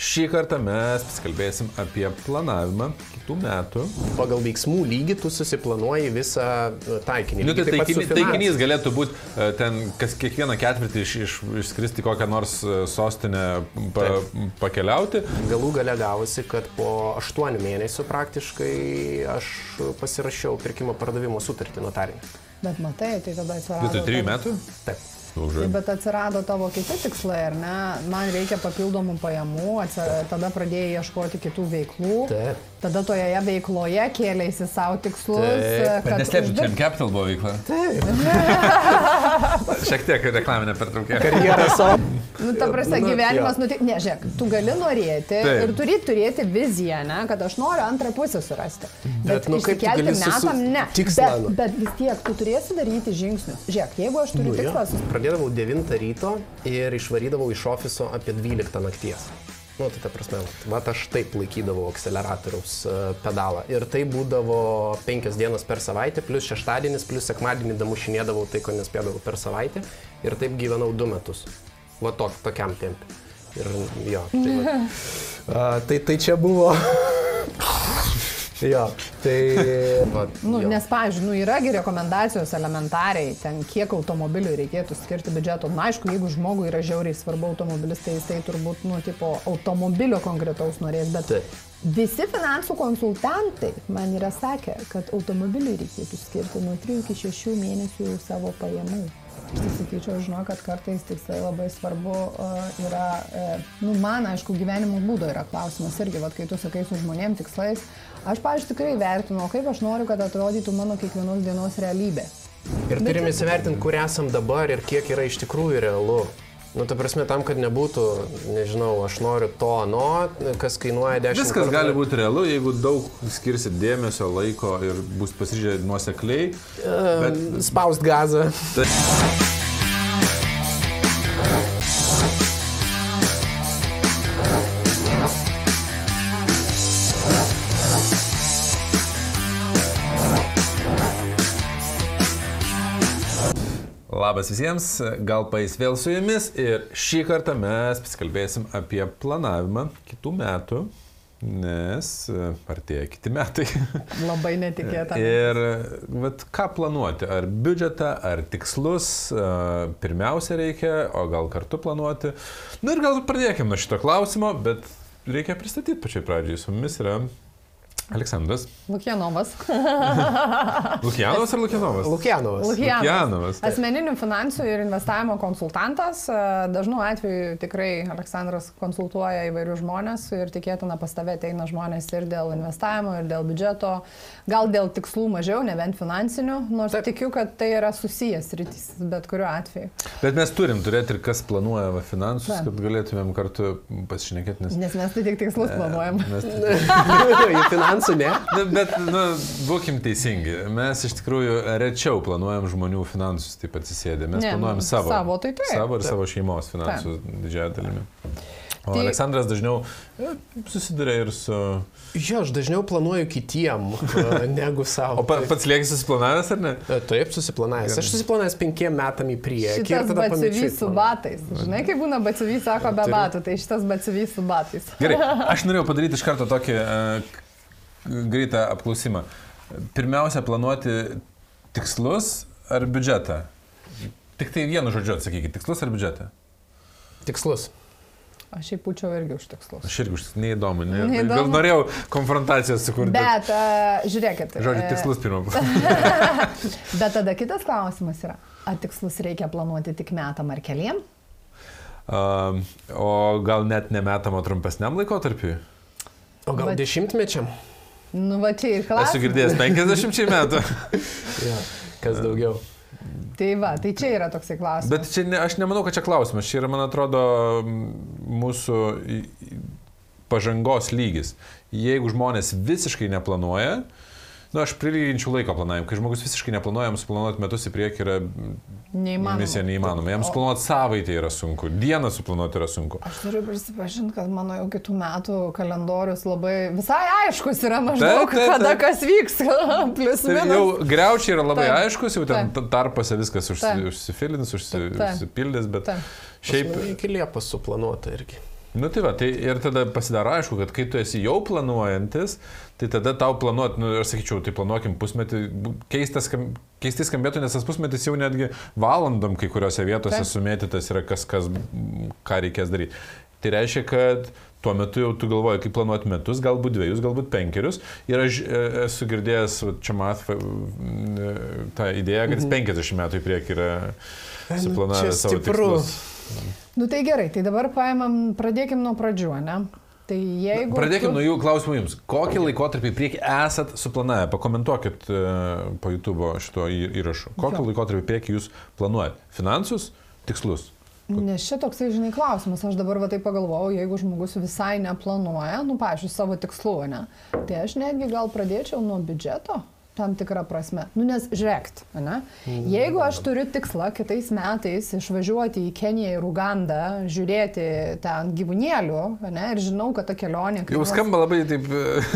šį kartą mes pasikalbėsim apie planavimą kitų metų. Pagal veiksmų lygį tu susiplanuoji visą e, taikinį. Nu, tai taip finansu. taikinys galėtų būti e, ten, kas kiekvieną ketvirtį iš, iš, išskristi kokią nors e, sostinę pa, pakeliauti. Galų gale gavosi, kad po aštuonių mėnesių praktiškai aš pasirašiau pirkimo pardavimo sutartį notarinį. Bet matai, tai tada atsirado. Vietoj trijų tavo- metų? Taip. Užai. Tai bet atsirado tavo kiti tikslai, ar ne? Man reikia papildomų pajamų, atsi- tada pradėjai ieškoti kitų veiklų. Taip. Tada toje veikloje kėlėsi savo tikslus. Taip. Bet neslėpsiu, Time Capital buvo veikla. Šiek tiek reklaminė pertraukė. Karjerą savo. Nu, ta prasme, Nu, gyvenimas, nu, tai- ne, žiūrėk, tu gali norėti Taip. ir turi turėti viziją, ne, kad aš noriu antrą pusę surasti. Bet, nu, kaip tu išsikelti metam, ne. tikslą, Bet, nu. bet vis tiek tu turėsi daryti žingsnius. Žiūrėk, jeigu aš turiu Nu, tikslą, Pradėdavau 9 ryto ir išvarydavau iš ofiso apie 12 nakties. Nu, tai ta prasme, vat aš taip laikydavau akceleratoriaus e, pedalą. Ir tai būdavo 5 dienas per savaitę, plus šeštadienis, plus sekmadienį damušinėdavau tai, ko nespėdavau per savaitę. Ir taip gyvenau 2 metus. Va tok, tokiam tempi. Ir jo. Tai, va. A, tai, tai čia buvo. jo. Tai. Va, Nu, jo. nes, pavyzdžiui, nu, yragi rekomendacijos elementariai, ten kiek automobilių reikėtų skirti biudžeto. Na, aišku, jeigu žmogui yra žiauriai svarbu automobilis, tai jisai turbūt, nu, tipo, automobilio konkretaus norės, bet Taip. visi finansų konsultantai man yra sakę, kad automobiliui reikėtų skirti nuo 3 iki 6 mėnesių savo pajamų. Aš tai sakyčiau, žinau, kad kartais tikslai labai svarbu uh, yra, uh, nu, man, aišku, gyvenimo būdo yra klausimas irgi, vad kai tu sakai su žmonėm tikslais, aš, pavyzdžiui, tikrai vertinu, kaip aš noriu, kad atrodytų mano kiekvienos dienos realybė. Ir turime įsivertinti, kur esam dabar ir kiek yra iš tikrųjų realu. Nu, ta prasme, tam, kad nebūtų, nežinau, aš noriu to, ano, kas kainuoja 10 Viskas gali būti realu, jeigu daug skirsit dėmesio, laiko ir bus pasižiūrėję nuosekliai. Bet Spaust gazą. Labas visiems, gal pais vėl su jumis ir šį kartą mes pasikalbėsim apie planavimą kitų metų, nes e, artėja kiti metai. Labai netikėta. ir vat, ką planuoti, ar biudžetą, ar tikslus, e, pirmiausia reikia, o gal kartu planuoti. Na ir gal pradėkime nuo šito klausimo, bet reikia pristatyti pačiai pradžiai. Su mumis yra Aleksandras. Lukienovas. Lukianovas ar Lukianovas? Lukianovas. Lukianovas. Lukianovas. Asmeninių finansų ir investavimo konsultantas. E, Dažnu atveju tikrai Aleksandras konsultuoja įvairius žmonės ir tikėtina pas tave ateina žmonės ir dėl investavimo, ir dėl biudžeto, gal dėl tikslų mažiau, ne bent finansinių, nors Taip. tikiu, kad tai yra susijęs rytis, bet kuriuo atveju. Bet mes turim turėti ir kas planuoja finansus, Taip. kad galėtumėm kartu pasišnekėti. Nes... Nes mes tai tik tikslus planuojam. Mes, Į finansų ne. Na, bet, nu, būkim teisingi. Mes iš tikrųjų rečiau planuojam žmonių finansus, taip atsisėdė. Mes Ne, planuojam nu, savo. savo, tai taip. Savo ir savo šeimos finansus didžiąją dalimi. O Tai- Aleksandras dažniau e, susiduria ir su... Jo, aš dažniau planuoju kitiem e, negu savo. O pa, pats lieki susiplanavęs ar ne? E, Taip, susiplanavęs. Aš susiplanavęs penkiem metam į priekį. ir Šitas tada batsivys su batais. Žinai, kaip būna batsivys, sako be batų, tai šitas batsivys su batais. Gerai, aš norėjau padaryti iš karto tokį uh, greitą apklausimą. Pirmiausia, planuoti tikslus ar biudžetą? Tik tai vienu žodžiu atsakykit, tikslus ar biudžetą? Tikslus. Aš šiaip pučiau irgi už tikslus. Aš irgi už neįdomu, ne, Neįdomu. gal norėjau konfrontacijos sukurti. Bet, uh, žiūrėkit. Žodžiu, e, tikslus pirmą. Bet tada kitas klausimas yra, ar tikslus reikia planuoti tik metam ar keliem? Um, o gal net nemetamo trumpesniam laikotarpiui? O gal Bet- dešimtmečiam? Nu, va čia ir Esu klausimas. girdėjęs 50 metų. Ja. Kas daugiau? Tai va, tai čia yra toksai klausimas. Bet čia ne, aš nemanau, kad čia klausimas. Čia yra, man atrodo, mūsų pažangos lygis. Jeigu žmonės visiškai neplanuoja, Na, aš prilyginčiau laiko planavimą. Kai žmogus visiškai neplanuoja, jam suplanuoti metus į priekį yra Neįmanoma. misija neįmanoma. Jam suplanuoti savaitę yra sunku, dieną suplanuoti yra sunku. Aš turiu prisipažinti, kad mano jau kitų metų kalendorius labai visai aiškus yra maždaug, Taip, taip, kada taip. kas vyks. Plius Tai minus. jau greučiai yra labai Taip. aiškus, jau ten Taip. tarpose viskas užsi, Taip. užsifilins, užsi, Taip. užsipildys, bet Taip. šiaip Iki Liepos suplanuota irgi. Nu tai va, tai ir tada pasidaro aišku, kad kai tu esi jau planuojantis, tai tada tau planuoti, nu, aš sakyčiau, tai planuokim pusmetį, keistas, keistai skambėtų, nes tas pusmetis jau netgi valandom kai kuriuose vietose Taip. sumėtytas yra kas, kas, ką reikės daryti. Tai reiškia, kad tuo metu jau tu galvoji, kaip planuoti metus, galbūt dviejus, galbūt penkerius. Ir aš e, esu girdėjęs, čia mat, tą idėją, kad jis 50 metų į priekį yra čia suplanavęs savo tikslus. Nu tai gerai, tai dabar paimam, pradėkim nuo pradžių, ne? Tai jeigu... Pradėkime tu- nuo jų klausimų jums. Kokį laikotarpį priekį esat suplanavę? Pakomentuokit e, po YouTube šito į- įrašu. Kokį laikotarpį priekį jūs planuojat? Finansus, tikslus? Nes čia toksai, žinai, klausimas, aš dabar va taip pagalvojau, jeigu žmogus visai neplanuoja, nu, pažiūrėjau, savo tikslų, ne, tai aš netgi gal pradėčiau nuo biudžeto, tam tikrą prasme. Nu, nes žiūrėkt, ne, jeigu aš turiu tikslą kitais metais išvažiuoti į Keniją ir Ugandą, žiūrėti ten gyvūnėlių, ne, ir žinau, kad ta kelionė... Jau kainuos- skamba labai taip,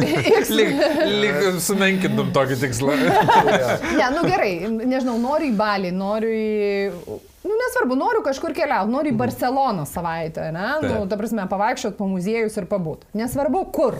lyg, lyg sumenkintum tokį tikslą. Ne, nu gerai, nežinau, noriu į Balį, noriu į... Nu, nesvarbu, noriu kažkur keliauti, noriu į Barceloną savaitę, ne? Nu, Taip. ta prasme, pavaikščiot po muziejus ir pabūt. Nesvarbu, kur.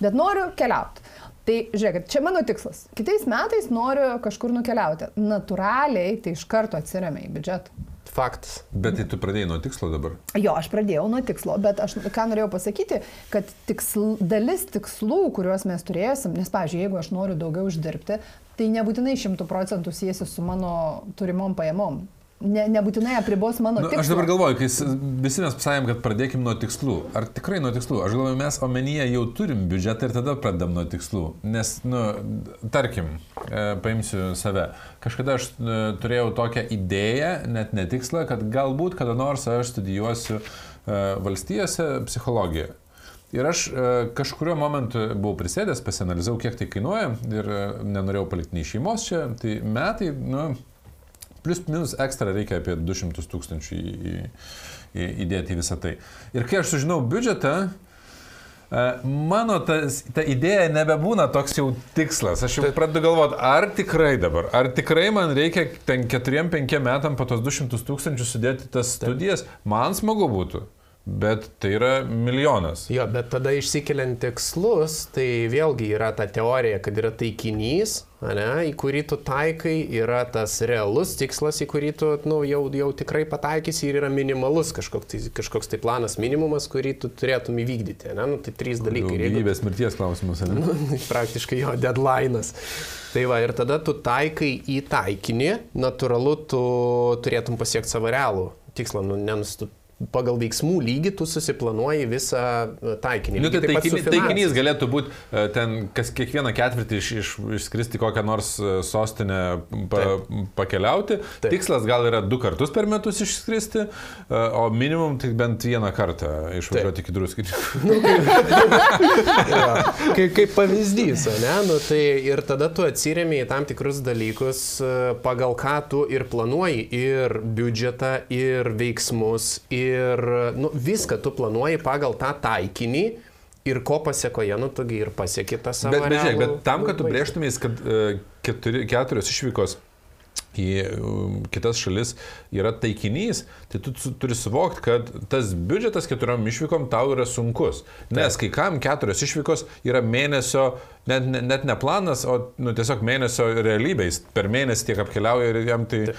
Bet noriu keliauti. Tai žiūrėkit, čia mano tikslas. Kitais metais noriu kažkur nukeliauti. Natūraliai tai iš karto atsiriamia į biudžetą. Faktas. Bet tai tu pradėjai nuo tikslo dabar. Jo, aš pradėjau nuo tikslo, bet aš ką norėjau pasakyti, kad tiksl, dalis tikslų, kuriuos mes turėsim, nes, pavyzdžiui, jeigu aš noriu daugiau uždirbti, tai nebūtinai šimtų procentų siesi su mano turimom pajamom. Ne, nebūtinai apribos mano Nu, tikslą. aš dabar galvoju, kai visi mes pasakėm, kad pradėkim nuo tikslų. Ar tikrai nuo tikslų? Aš galvoju, mes omenyje jau turim biudžetą ir tada pradedam nuo tikslų. Nes, nu, tarkim, e, paimsiu save. Kažkada aš e, turėjau tokią idėją, net ne tikslą, kad galbūt kada nors aš studijuosiu e, valstijose psichologiją. Ir aš kažkurio momentu buvau prisėdęs, pasianalizavau, kiek tai kainuoja ir nenorėjau palikti nei šeimos čia. Tai metai, nu, Plius minus ekstra reikia apie 200 tūkstančių į, į, į, įdėti į visą tai. Ir kai aš sužinau biudžetą, e, mano tas, ta idėja nebebūna toks jau tikslas. Aš jau pradedu galvoti, ar tikrai dabar, ar tikrai man reikia ten 4-5 metam po tos 200 tūkstančių sudėti tas studijas, man smagu būtų. Bet tai yra milijonas. Jo, bet tada išsikeliant tikslus, tai vėlgi yra ta teorija, kad yra taikinys, ne, į kurį tu taikai, yra tas realus tikslas, į kurį tu nu, jau, jau tikrai pataikysi ir yra minimalus kažkoks tai, kažkoks tai planas minimumas, kurį tu turėtum įvykdyti. Ne? Nu, tai trys dalykai. Ir jeigu- Gyvybės mirties klausimas, ne? Nu, praktiškai jo deadline'as. Tai va, ir tada tu taikai į taikinį, natūralu, tu turėtum pasiekti savo realų tikslą, nu, tu pagal veiksmų lygį tu susiplanuoji visą e, taikinį. Nu, tai Lygiai taip pat su taikiny, finansais. taikinys galėtų būti e, ten kas kiekvieną ketvirtį iš, iš, išskristi kokią nors e, sostinę pa, pakeliauti. Taip. Tikslas gal yra du kartus per metus išskristi, o minimum tik bent vieną kartą išvažiuoti iki druskininkų. Jo, kaip, kaip pavyzdys, ne? Nu, tai ir tada tu atsiriami į tam tikrus dalykus, pagal ką tu ir planuoji ir biudžetą, ir veiksmus, ir nu, viską tu planuoji pagal tą taikinį. Ir ko pasiekoje, nu, tugi ir pasieki tą savo. Bet, bet, žiūrėk, bet tam, kad tu brėžtumės, kad e, keturi, keturios išvykos į um, kitas šalis yra taikinys, tai tu turi suvokti, kad tas biudžetas keturiom išvykom tau yra sunkus. Nes kai kam keturios išvykos yra mėnesio, net, net, ne planas, o nu, tiesiog mėnesio realybės. Per mėnesį tiek apkeliauja ir jam tai e,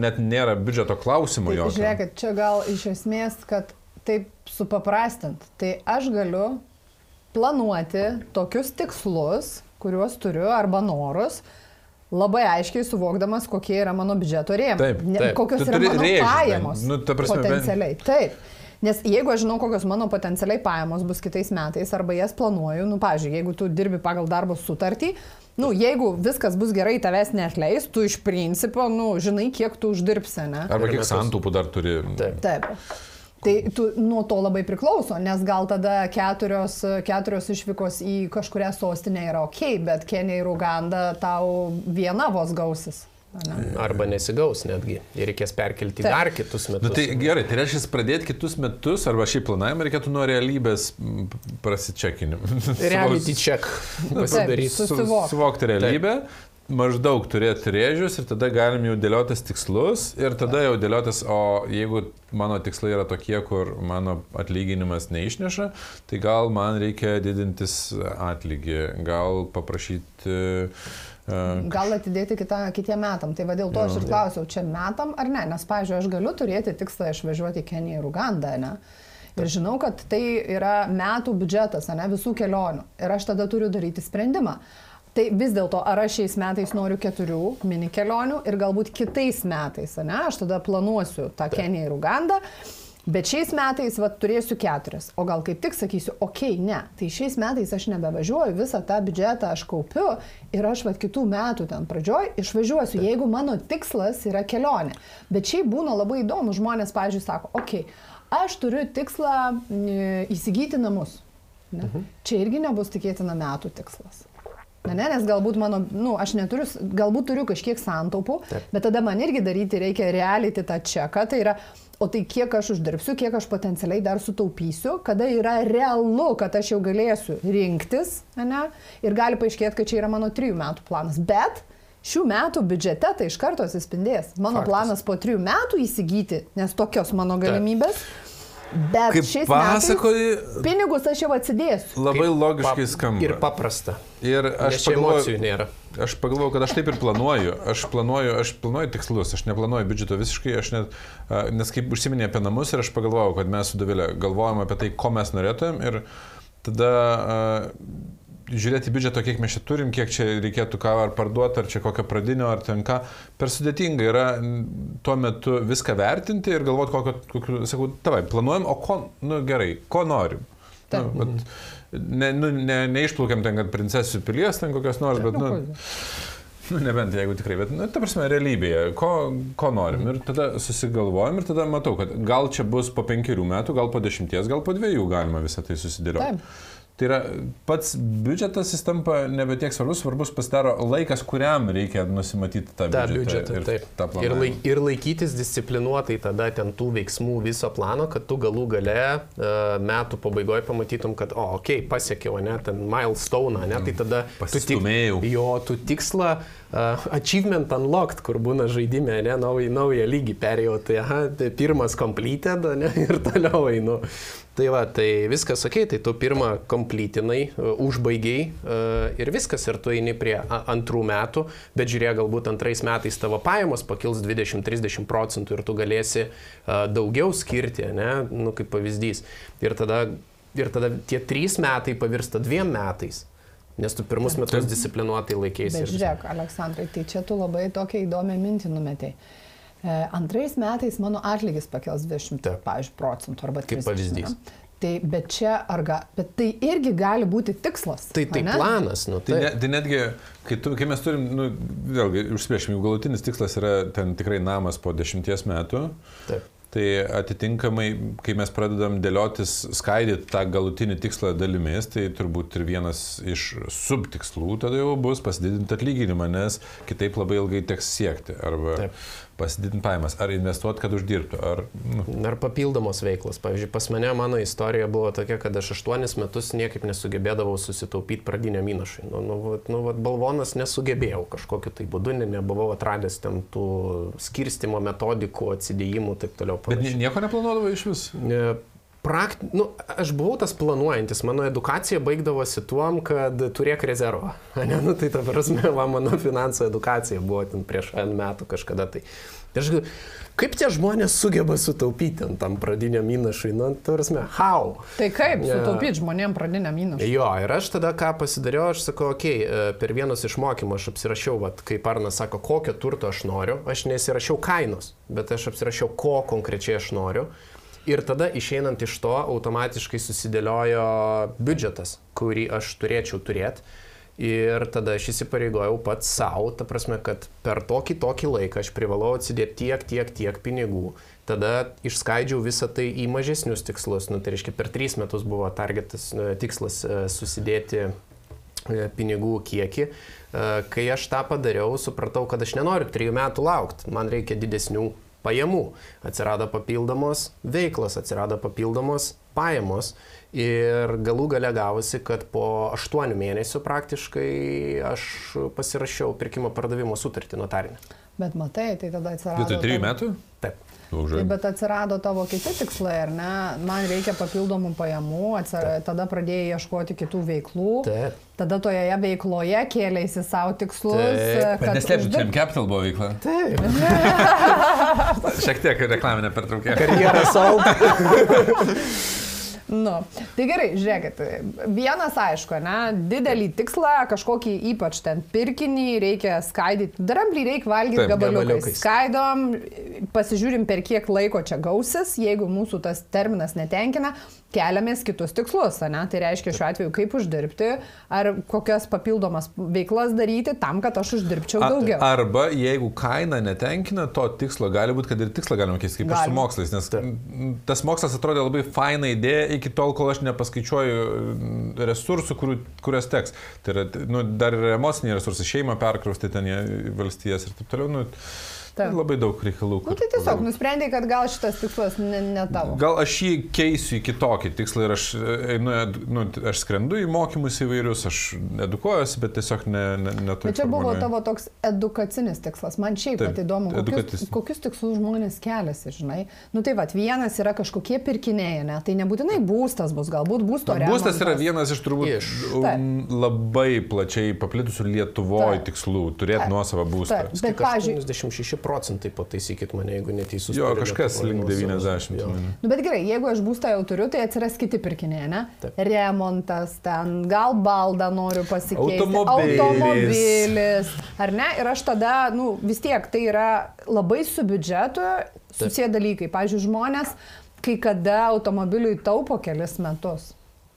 net nėra biudžeto klausimo Tai, jokio. žiūrėkit, čia gal iš esmės, kad taip supaprastint, tai aš galiu planuoti tokius tikslus, kuriuos turiu arba norus, labai aiškiai suvokdamas, kokie yra mano biudžeto rėmai. Taip, Ne- taip. Kokios Tu yra mano rėžį, pajamos. nu, ta prasme, potencialiai. Taip. Nes jeigu aš žinau, kokios mano potencialiai pajamos bus kitais metais, arba jas planuoju, nu, pažiūrėjau, jeigu tu dirbi pagal darbo sutartį, nu, jeigu viskas bus gerai, tavęs neatleis, tu iš principo, nu, žinai, kiek tu uždirbsi, ne? Arba kiek santaupų dar turi. Taip. Taip. Tai tu, nuo to labai priklauso, nes gal tada keturios, keturios išvykos į kažkurią sostinę yra ok, bet Kenija ir Uganda tau viena vos gausis. ane? Arba nesigaus netgi. Ir reikės perkelti į Taip. dar kitus metus. Nu, tai gerai, tai reiškia pradėti kitus metus, arba šiaip planavimą reikėtų nuo realybės prasičekinimo. Reality check Nu, pasidaryti. Taip, su- Susivok. Maždaug turėti rėžius ir tada galim jau dėliotis tikslus ir tada jau dėliotis, o jeigu mano tikslai yra tokie, kur mano atlyginimas neišneša, tai gal man reikia didintis atlygį, gal paprašyti uh, Gal atidėti kitą, kitiem metam. Tai va dėl to aš ir klausiau, čia metam ar ne, nes, pavyzdžiui, aš galiu turėti tikslą išvažiuoti į Keniją ir Ugandą, ne? Ir žinau, kad tai yra metų biudžetas, ne, visų kelionių. Ir aš tada turiu daryti sprendimą. Tai vis dėlto, ar aš šiais metais noriu keturių mini kelionių ir galbūt kitais metais, ne, aš tada planuosiu tą Keniją ir Ugandą. Bet šiais metais vat, turėsiu keturias. O gal kaip tik sakysiu, okei, okay, ne. Tai šiais metais aš nebevažiuoju, visą tą biudžetą aš kaupiu ir aš vat, kitų metų ten pradžioj išvažiuosiu, jeigu mano tikslas yra kelionė. Bet šiaip būna labai įdomu, žmonės, pavyzdžiui, sako, okei, okay, aš turiu tikslą e, įsigyti namus. Ne? Mhm. Čia irgi nebus tikėtina metų tikslas. Ne, ne, nes galbūt mano, nu, aš neturiu, galbūt turiu kažkiek santaupų, Taip. bet tada man irgi daryti reikia realyti tą čeką. Tai yra, o tai kiek aš uždirbsiu, kiek aš potencialiai dar sutaupysiu, kada yra realu, kad aš jau galėsiu rinktis, ne, ir gali paaiškėti, kad čia yra mano trijų metų planas. Bet šių metų biudžete tai iš karto atsispindės. Mano Faktas. planas po trijų metų įsigyti, nes tokios mano galimybės. Taip Bet Kaip šiais pasakoji, pinigus aš jau atsidėsiu. Labai Kaip logiškai pap, skamba. Ir paprasta. Ir aš pagalvoju, aš pagalvoju, kad aš taip ir planuoju. Aš planuoju, aš planuoju tikslus, aš neplanuoju biudžeto visiškai, aš net, nes kaip užsiminė apie namus ir aš pagalvojau, kad mes su Davilė galvojam apie tai, ko mes norėtumėm ir tada žiūrėti biudžeto, kiek mes čia turim, kiek čia reikėtų ką ar parduoti, ar čia kokio pradinio, ar ten ką. Per sudėtinga yra tuo metu viską vertinti ir galvoti, kokio, kokio sakau, tavai, planuojam, o ko, nu gerai, ko norim. Nu, bet, ne, nu, ne, neišplaukiam ten, kad princesių pilies ten kokios nors, bet, nu, nu, nebent jeigu tikrai, bet, nu, ta prasme, realybėje, ko, ko norim. Ir tada susigalvojam ir tada matau, kad gal čia bus po penkerių metų, gal po dešimties, gal po dviejų galima visą tai susidėlioti. Taip. Tai yra pats biudžetas jis tampa nebe tiek svarbus, svarbus pasidaro laikas, kuriam reikia nusimatyti tą ta biudžetą. biudžetą ir, taip. ir, laik, ir laikytis disciplinuotai tada ten tų veiksmų viso plano, kad tu galų gale uh, metų pabaigoje pamatytum, kad, o, okei, okay, pasiekiau, ne, ten milestone, ne, tai tada tu tik, jo, tu tikslą uh, achievement unlocked, kur būna žaidime, ne, naują, naują lygį perėjau, tai, aha, tai pirmas completed, ne, ir toliau einu. Tai va, tai viskas ok, tai tu pirmą komplytinai, e, užbaigiai uh, ir viskas, ir tu eini prie antrų metų, bet žiūrėk, galbūt antrais metais tavo pajamos pakils 20-30 procentų ir tu galėsi uh, daugiau skirti, ne, nu kaip pavyzdys. Ir tada, ir tada tie trys metai pavirsta dviem metais. Nes tu pirmus metus disciplinuotai laikėsi. Bet žiūrėk, Aleksandrai, tai čia tu labai tokia įdomią mintį numetėjai. E, antrais metais mano atlygis pakels 20, Taip. pavyzdžiui, procentų arba 30. Kaip pavyzdys. Ne? Tai bet čia, arga, bet tai irgi gali būti tikslas. Tai tai ne? planas, nu tai. Tai, ne, tai netgi, kai, tu, kai mes turim, nu, vėlgi, užsipriešim, jų galutinis tikslas yra ten tikrai namas po dešimties metų. Taip. Tai atitinkamai, kai mes pradedam dėliotis, skaidyti tą galutinį tikslą dalimis, tai turbūt ir vienas iš subtikslų tada jau bus pasididinti atlyginimą, nes kitaip labai ilgai teks siekti. Arba Taip pasididinti pajamas, ar investuoti, kad uždirbtų, ar... Nu. Ar papildomos veiklos. Pavyzdžiui, pas mane mano istorija buvo tokia, kad aš aštuonis metus niekaip nesugebėdavau susitaupyti pradiniam įnašui. Nu, nu, vat, nu, vat, balvonas nesugebėjau kažkokiu tai būdu, ne, nebuvau atradęs ten tų skirstimo metodikų, atsidėjimų ir taip toliau. Panašiai. Bet nieko neplanuodavai iš vis? Ne, prakt... nu, aš buvau tas planuojantis, mano edukacija baigdavosi tuom, kad turėk rezervą. Ne, nu, tai ta prasme, va, mano finansų edukacija buvo ten prieš N metų kažkada. Tai, tai aš galvoju, kaip tie žmonės sugeba sutaupyti tam pradiniam įnašui, nu, ta prasme, how? Tai kaip ja. sutaupyti žmonėm pradiniam įnašui? Jo, ir aš tada ką pasidariau, aš sakau, okei, okay, per vienus iš mokymų aš apsirašiau, vat, kaip Arnas sako, kokio turto aš noriu, aš nesirašiau kainos, bet aš apsirašiau, ko konkrečiai aš noriu. Ir tada išeinant iš to automatiškai susidėliojo biudžetas, kurį aš turėčiau turėti. Ir tada aš įsipareigojau pats savo, ta prasme, kad per tokį tokį laiką aš privalau atsidėti tiek, tiek, tiek pinigų. Tada išskaidžiau visą tai į mažesnius tikslus. Nu, tai reiškia, per tris metus buvo targetas, nu, tikslas e, susidėti e, pinigų kiekį. E, kai aš tą padariau, supratau, kad aš nenoriu trijų metų laukti, man reikia didesnių pajamų, atsirado papildomos veiklos, atsirado papildomos pajamos ir galų gale gavosi, kad po aštuonių mėnesių praktiškai aš pasirašiau pirkimo pardavimo sutartį notarinę. Bet matai, tai tada atsirado... Vietoj trijų metų? Taip. Tai bet atsirado tavo kiti tikslai, ar ne? Man reikia papildomų pajamų, atsirado, tada pradėjai ieškoti kitų veiklų. Taip. Tada toje veikloje kėlėsi savo tikslus. Taip. Bet neslėpčiau, čia Capital buvo veikla. Taip. Šiek tiek reklaminė pertraukė. Karjerą savo. Nu, tai gerai, žiūrėkit, vienas aišku, ne, didelį tikslą, kažkokį ypač ten pirkinį reikia skaidyti, dramblį reikia valgyti gabaliukais. Skaidom, pasižiūrim per kiek laiko čia gausis, jeigu mūsų tas terminas netenkina, keliamės kitus tikslus, ne, tai reiškia šiuo atveju kaip uždirbti, ar kokias papildomas veiklas daryti tam, kad aš uždirbčiau daugiau. A, arba jeigu kaina netenkina to tikslo, gali būti, kad ir tikslą galima keisti, kaip ir su Galima. mokslais, nes m, tas mokslas atrodė labai faina idėja iki tol, kol aš nepaskaičiuoju resursų, kurių, kurias teks. Tai yra, nu, dar yra emociniai resursai, šeimą perkrausti ten į valstijas ir taip toliau. Nu, Taip. labai daug reikalų. Nu, kur- tai tiesiog nusprendai, kad gal šitas tikslas ne, ne tavo. Gal aš jį keisiu į kitokį tikslą ir aš, einu, ed- nu, aš skrendu į mokymus įvairius, aš edukuojuosi, bet tiesiog ne, ne, ne Bet čia buvo tavo toks edukacinis tikslas. Man šiaip pat įdomu, kokius, kokius tikslus žmonės keliasi, žinai. Nu tai va, vienas yra kažkokie pirkiniai, ne? Tai nebūtinai būstas bus, galbūt būsto remontas. Būstas yra vienas iš turbūt Iš. um, labai plačiai paplitusių Lietuvoje tikslų - turėti nuosavą būstą. Taip. Bet, pavyzdžiui- 86 procentai, pataisykit mane, jeigu neteisus. Jo, kažkas link nuosavos. 90. Jo. mane. Nu, bet gerai, jeigu aš būstą jau turiu, tai atsiras kiti pirkiniai, ne? Taip. Remontas ten, gal baldą noriu pasikeisti. Automobilis. Automobilis. Ar ne? Ir aš tada, nu, vis tiek tai yra labai su biudžetu susiję dalykai. Pavyzdžiui, žmonės kai kada automobiliui taupo kelis metus.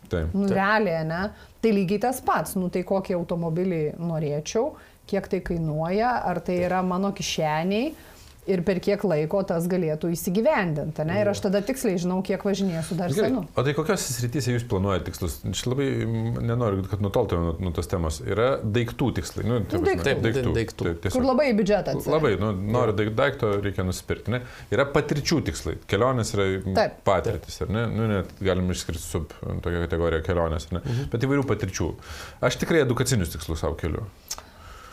Taip. Nu, Taip. realiai, ne? Tai lygiai tas pats. Nu, tai kokį automobilį norėčiau, kiek tai kainuoja, ar tai yra mano kišeniai ir per kiek laiko tas galėtų įsigyvendinti. Ne? Ir aš tada tiksliai žinau, kiek važinėsiu dar Gerai. senu. O tai kokios srityse jūs planuojate tikslus? Aš labai nenoriu, kad nutoltume nuo, nuo tos temos. Yra daiktų tikslai. Nu, ta Nu, prasme, daiktų. Taip, daiktų. Taip, tiesiog. Kur labai atsiprašau. Labai, nu, noriu daik- daikto, reikia nusipirkti. Ne? Yra patirčių tikslai. Kelionės yra Taip. patirtis, ar ne? Nu, net galim išskirti sub tokią kategoriją kelionės, ar ne? Mhm. Bet įvairių patirčių. Aš tikrai edukacinius tikslus savo keliu.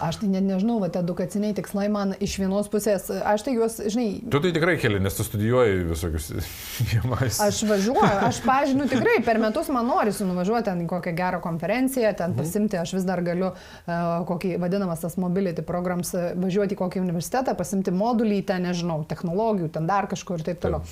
Aš tai net nežinau, va, edukaciniai tikslai man iš vienos pusės, aš tai juos, žinai, Tu tai tikrai keli, nes tu studijuoji visokius jėmais. Aš važiuoju, aš, pažinu, tikrai per metus man norisi nuvažiuoti ten į kokią gerą konferenciją, ten pasimti, aš vis dar galiu uh, kokį vadinamas tas mobility programs, uh, važiuoti į kokį universitetą, pasimti modulį, ten nežinau, technologijų, ten dar kažkur ir taip toliau.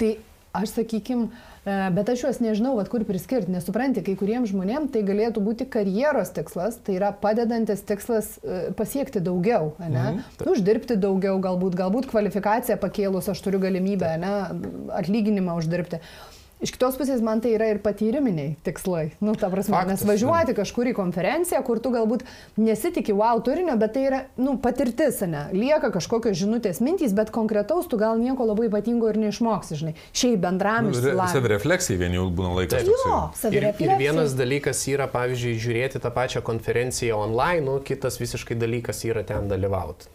Tai aš sakykim, uh, bet aš juos nežinau, vat, kur priskirti, nesupranti, kai kuriems žmonėms tai galėtų būti karjeros tikslas, tai yra padedantis tikslas uh, pasiekti daugiau, ne? Mhm. uždirbti daugiau, galbūt, galbūt kvalifikaciją pakėlus aš turiu galimybę ne, atlyginimą uždirbti. Iš kitos pusės man tai yra ir patyriminiai tikslai. Nu, ta prasme, Faktas, nes važiuoti kažkur į konferenciją, kur tu galbūt nesitikė wow turinio, bet tai yra, nu, patirtis, ne? Lieka kažkokios žinutės mintys, bet konkretaus tu gal nieko labai ypatingo ir neišmoksi, žinai. Šiaip bendram Nu, išsilavinimu. Savirefleksijai vien jau būna laikas. Taip. Jo, Ir, ir savirefleksija. vienas dalykas yra, pavyzdžiui, žiūrėti tą pačią konferenciją online, o kitas visiškai dalykas yra ten dalyvauti.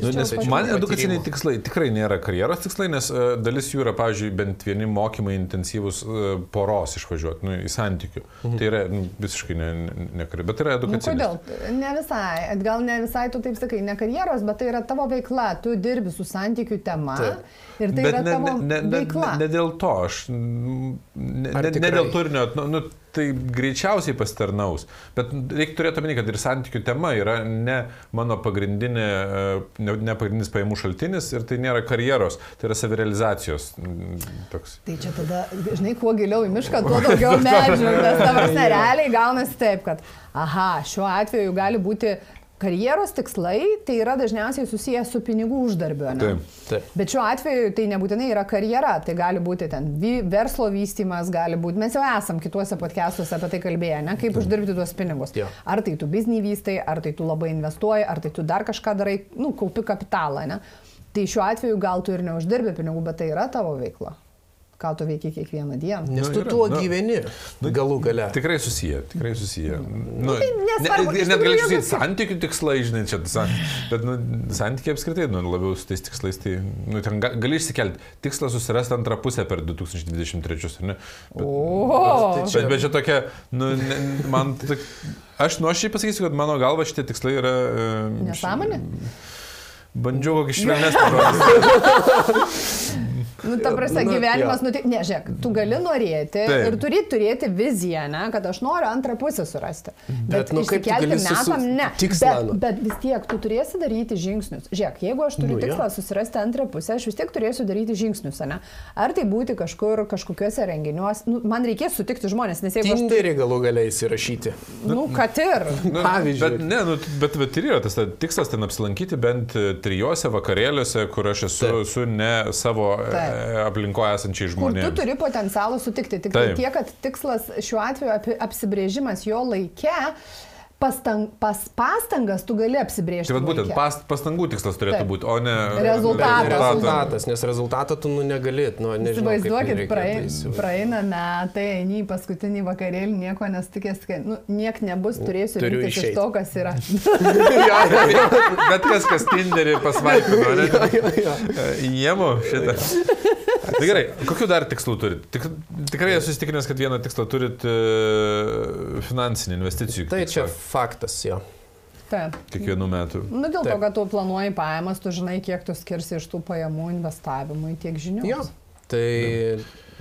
Nu, nes man edukaciniai tikslai tikrai nėra karjeros tikslai, nes uh, dalis jų yra, pavyzdžiui, bent vieni mokymai intensyvūs uh, poros išvažiuoti nu, į santykių. Mhm. Tai yra nu, visiškai ne, ne, ne bet tai yra Nu, edukacinis. kodėl? Ne visai. Gal ne visai tu taip sakai, ne karjeros, bet tai yra tavo veikla. Tu dirbi su santykių tema. Taip. Ir tai Bet yra ne, tavo ne, ne, ne, veikla. ne dėl to, aš ne, ne, ne dėl turinio, nu, nu, tai greičiausiai pasitarnaus. Bet reikia turėti omeny, kad ir santykių tema yra ne mano pagrindinė, e, ne, pagrindinis pajamų šaltinis ir tai nėra karjeros, tai yra savirealizacijos. mm, Toks. Tai čia tada, žinai, kuo giliau į mišką, tuo daugiau medžių. Nes tavo realiai gaunasi taip, kad, aha, šiuo atveju gali būti karjeros tikslai, tai yra dažniausiai susijęs su pinigų uždarbiu. ne? Taip. Taip. Bet šiuo atveju tai nebūtinai yra karjera, tai gali būti ten verslo vystimas, gali būti, mes jau esam kituose podcastuose apie tai kalbėję, ne, kaip uždirbti tuos pinigus. Jo. Ar tai tu biznį vystai, ar tai tu labai investuoji, ar tai tu dar kažką darai, nu, kaupi kapitalą, ne. Tai šiuo atveju gal tu ir neuždirbi pinigų, bet tai yra tavo veikla. Ką tu veikia kiekvieną dieną. Nes Nu, tu yra, tuo nu, gyveni. Galų gale. Tikrai susiję, tikrai susiję. Nu, tai nesvarbu, ne, iš net gali viskas- santykių tikslai, žinai, čia, san, bet nu, santykiai apskritai, nu, labiau su tais tikslais, tai nu, ten ga, gali išsikelti tikslą susirasti antrą pusę per 2023, ar ne? Bet, O, tai čia- bet, bet čia tokia, nu, ne, man, tak, aš nuoširdžiai pasakysiu, kad mano galva šitie tikslai yra... e, Nesąmonė? Bandžiau kokį švelnesnį. Nu, ta prasme, Na, gyvenimas, nu, tai- ne, žiūrėk, tu gali norėti Taip. ir turi turėti viziją, ne, kad aš noriu antrą pusę surasti. Bet, nu, kaip tu išsikelti metam, ne. tikslą, Bet, nu. bet vis tiek tu turėsi daryti žingsnius. Žiūrėk, jeigu aš turiu Nu, tikslą susirasti antrą pusę, aš vis tiek turėsiu daryti žingsnius, ne? Ar tai būti kažkur, kažkokiuose renginiuose, nu, man reikės sutikti žmonės, nes jeigu aš... Tinderį galų gale įsirašyti. Nu, kad ir. Nu, Pavyzdžiui. Bet, ne, nu, bet, bet ir yra tas ta tikslas ten apsilankyti bent trijose vakarėliuose, kur aš esu Taip. su ne savo Taip. Aplinkoje esančiai Kur tu turi potencialą sutikti. Tik tai tiek, kad tikslas šiuo atveju apsibrėžimas jo laike, pastang, pas, pastangas tu gali apsibrėžti. Tai būtent past, pastangų tikslas turėtų Taip. būti, o ne Rezultatas. Rezultatas, nes rezultatą tu nu negali, nu nežinau. kaip jį Įsivaizduokit, reikėtų praei, įsivaizduoti. praeina metai, eini į paskutinį vakarėlį, nieko nestikės, kad nu, niek nebus, turėsiu Turiu rinktis iš to, kas yra. Bet kas, kas Tinderį pasvaipino, ne? Jėmu šitą. Tai gerai, kokiu dar tikslų turit? Tik, tikrai esu įsitikinęs, kad vieną tikslą turit e, finansinių investicijų. Tai čia tikslą faktas jo. Taip. Kiekvienų metų. Nu, dėl to, Taip. kad tu planuoji pajamas, tu žinai, kiek tu skirsi iš tų pajamų investavimui, tiek žinių. Jo. Tai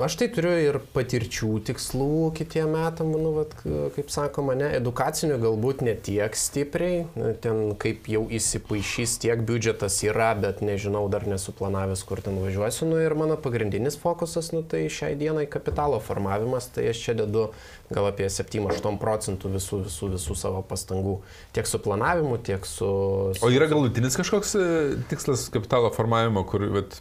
aš tai turiu ir patirčių tikslų kitiem metam, manau, vat, kaip sakoma, ne, edukacinių galbūt ne tiek stipriai, ten kaip jau įsipaišys tiek biudžetas yra, bet nežinau, dar nesuplanavęs, kur ten važiuosiu. Nu, ir mano pagrindinis fokusas, nu, tai šiai dienai kapitalo formavimas, tai aš čia dedu gal apie 7-8 procentų visų, visų, visų savo pastangų, tiek su planavimu, tiek su... su O yra galutinis kažkoks e, tikslas kapitalo formavimo, kur, vat,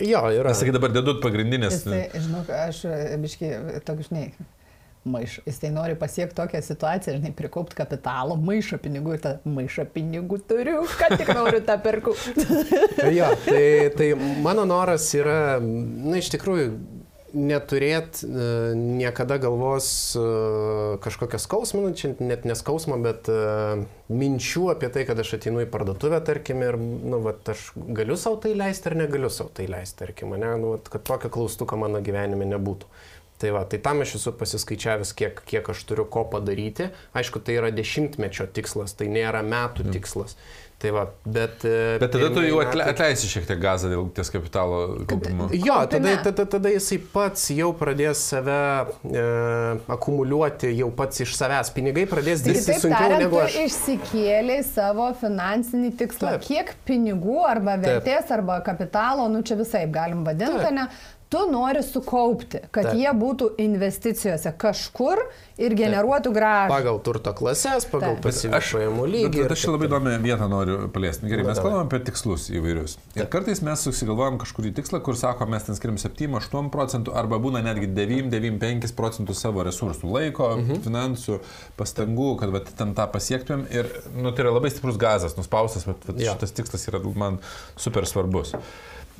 Jo, yra. sakai, dabar dedut pagrindinės. Jis tai, žinok, aš biškai, tokius, žinai, maiš, jis tai nori pasiekti tokią situaciją, žinai, prikaupti kapitalo, maišą pinigų ir tą maišą pinigų turiu, kad tik noriu tą perku. Jo, tai, tai mano noras yra, na, iš tikrųjų, neturėti uh, niekada galvos uh, kažkokią skausmą, nu, čia net neskausmą, bet uh, minčių apie tai, kad aš ateinu į parduotuvę, tarkim, ir, nu, vat, aš galiu savo tai leisti ar negaliu savo tai leisti, tarkim, ne, nu, vat, kad tokio klaustuko mano gyvenime nebūtų. Tai va, tai tam aš esu pasiskaičiavęs, kiek, kiek aš turiu ko padaryti. Aišku, tai yra dešimtmečio tikslas, tai nėra metų tikslas. Tai va, bet... e, Bet tada tu jau metai- atleisi šiek tiek gazą dėl ties kapitalo kaupimo. Jo, tada, tada, tada jisai pats jau pradės save e, akumuliuoti, jau pats iš savęs. Pinigai pradės dirbti sunkiau tariant, negu aš. išsikėlėjai savo finansinį tikslą. Taip. Kiek pinigų arba vertės arba kapitalo, nu čia visai galim vadinti, Taip. ne? Tu nori sukaupti, kad Taip. jie būtų investicijose kažkur ir generuotų gražą. Pagal turto klases, pagal pajamų lygį. Bet, aš čia labai įdomią vietą noriu paliesti. Gerai, mes kalbame apie tikslus įvairius. Ir kartais mes susigalvojam kažkurį tikslą, kur sako, mes ten skiriam 7-8 procentų arba būna netgi 9-9-5 procentų savo resursų, laiko, mhm. finansų, pastangų, kad vat, ten tą pasiektumėm. Ir nu, tai yra labai stiprus gazas, nuspaustas, bet vat, Jo. šitas tikslas yra man super svarbus.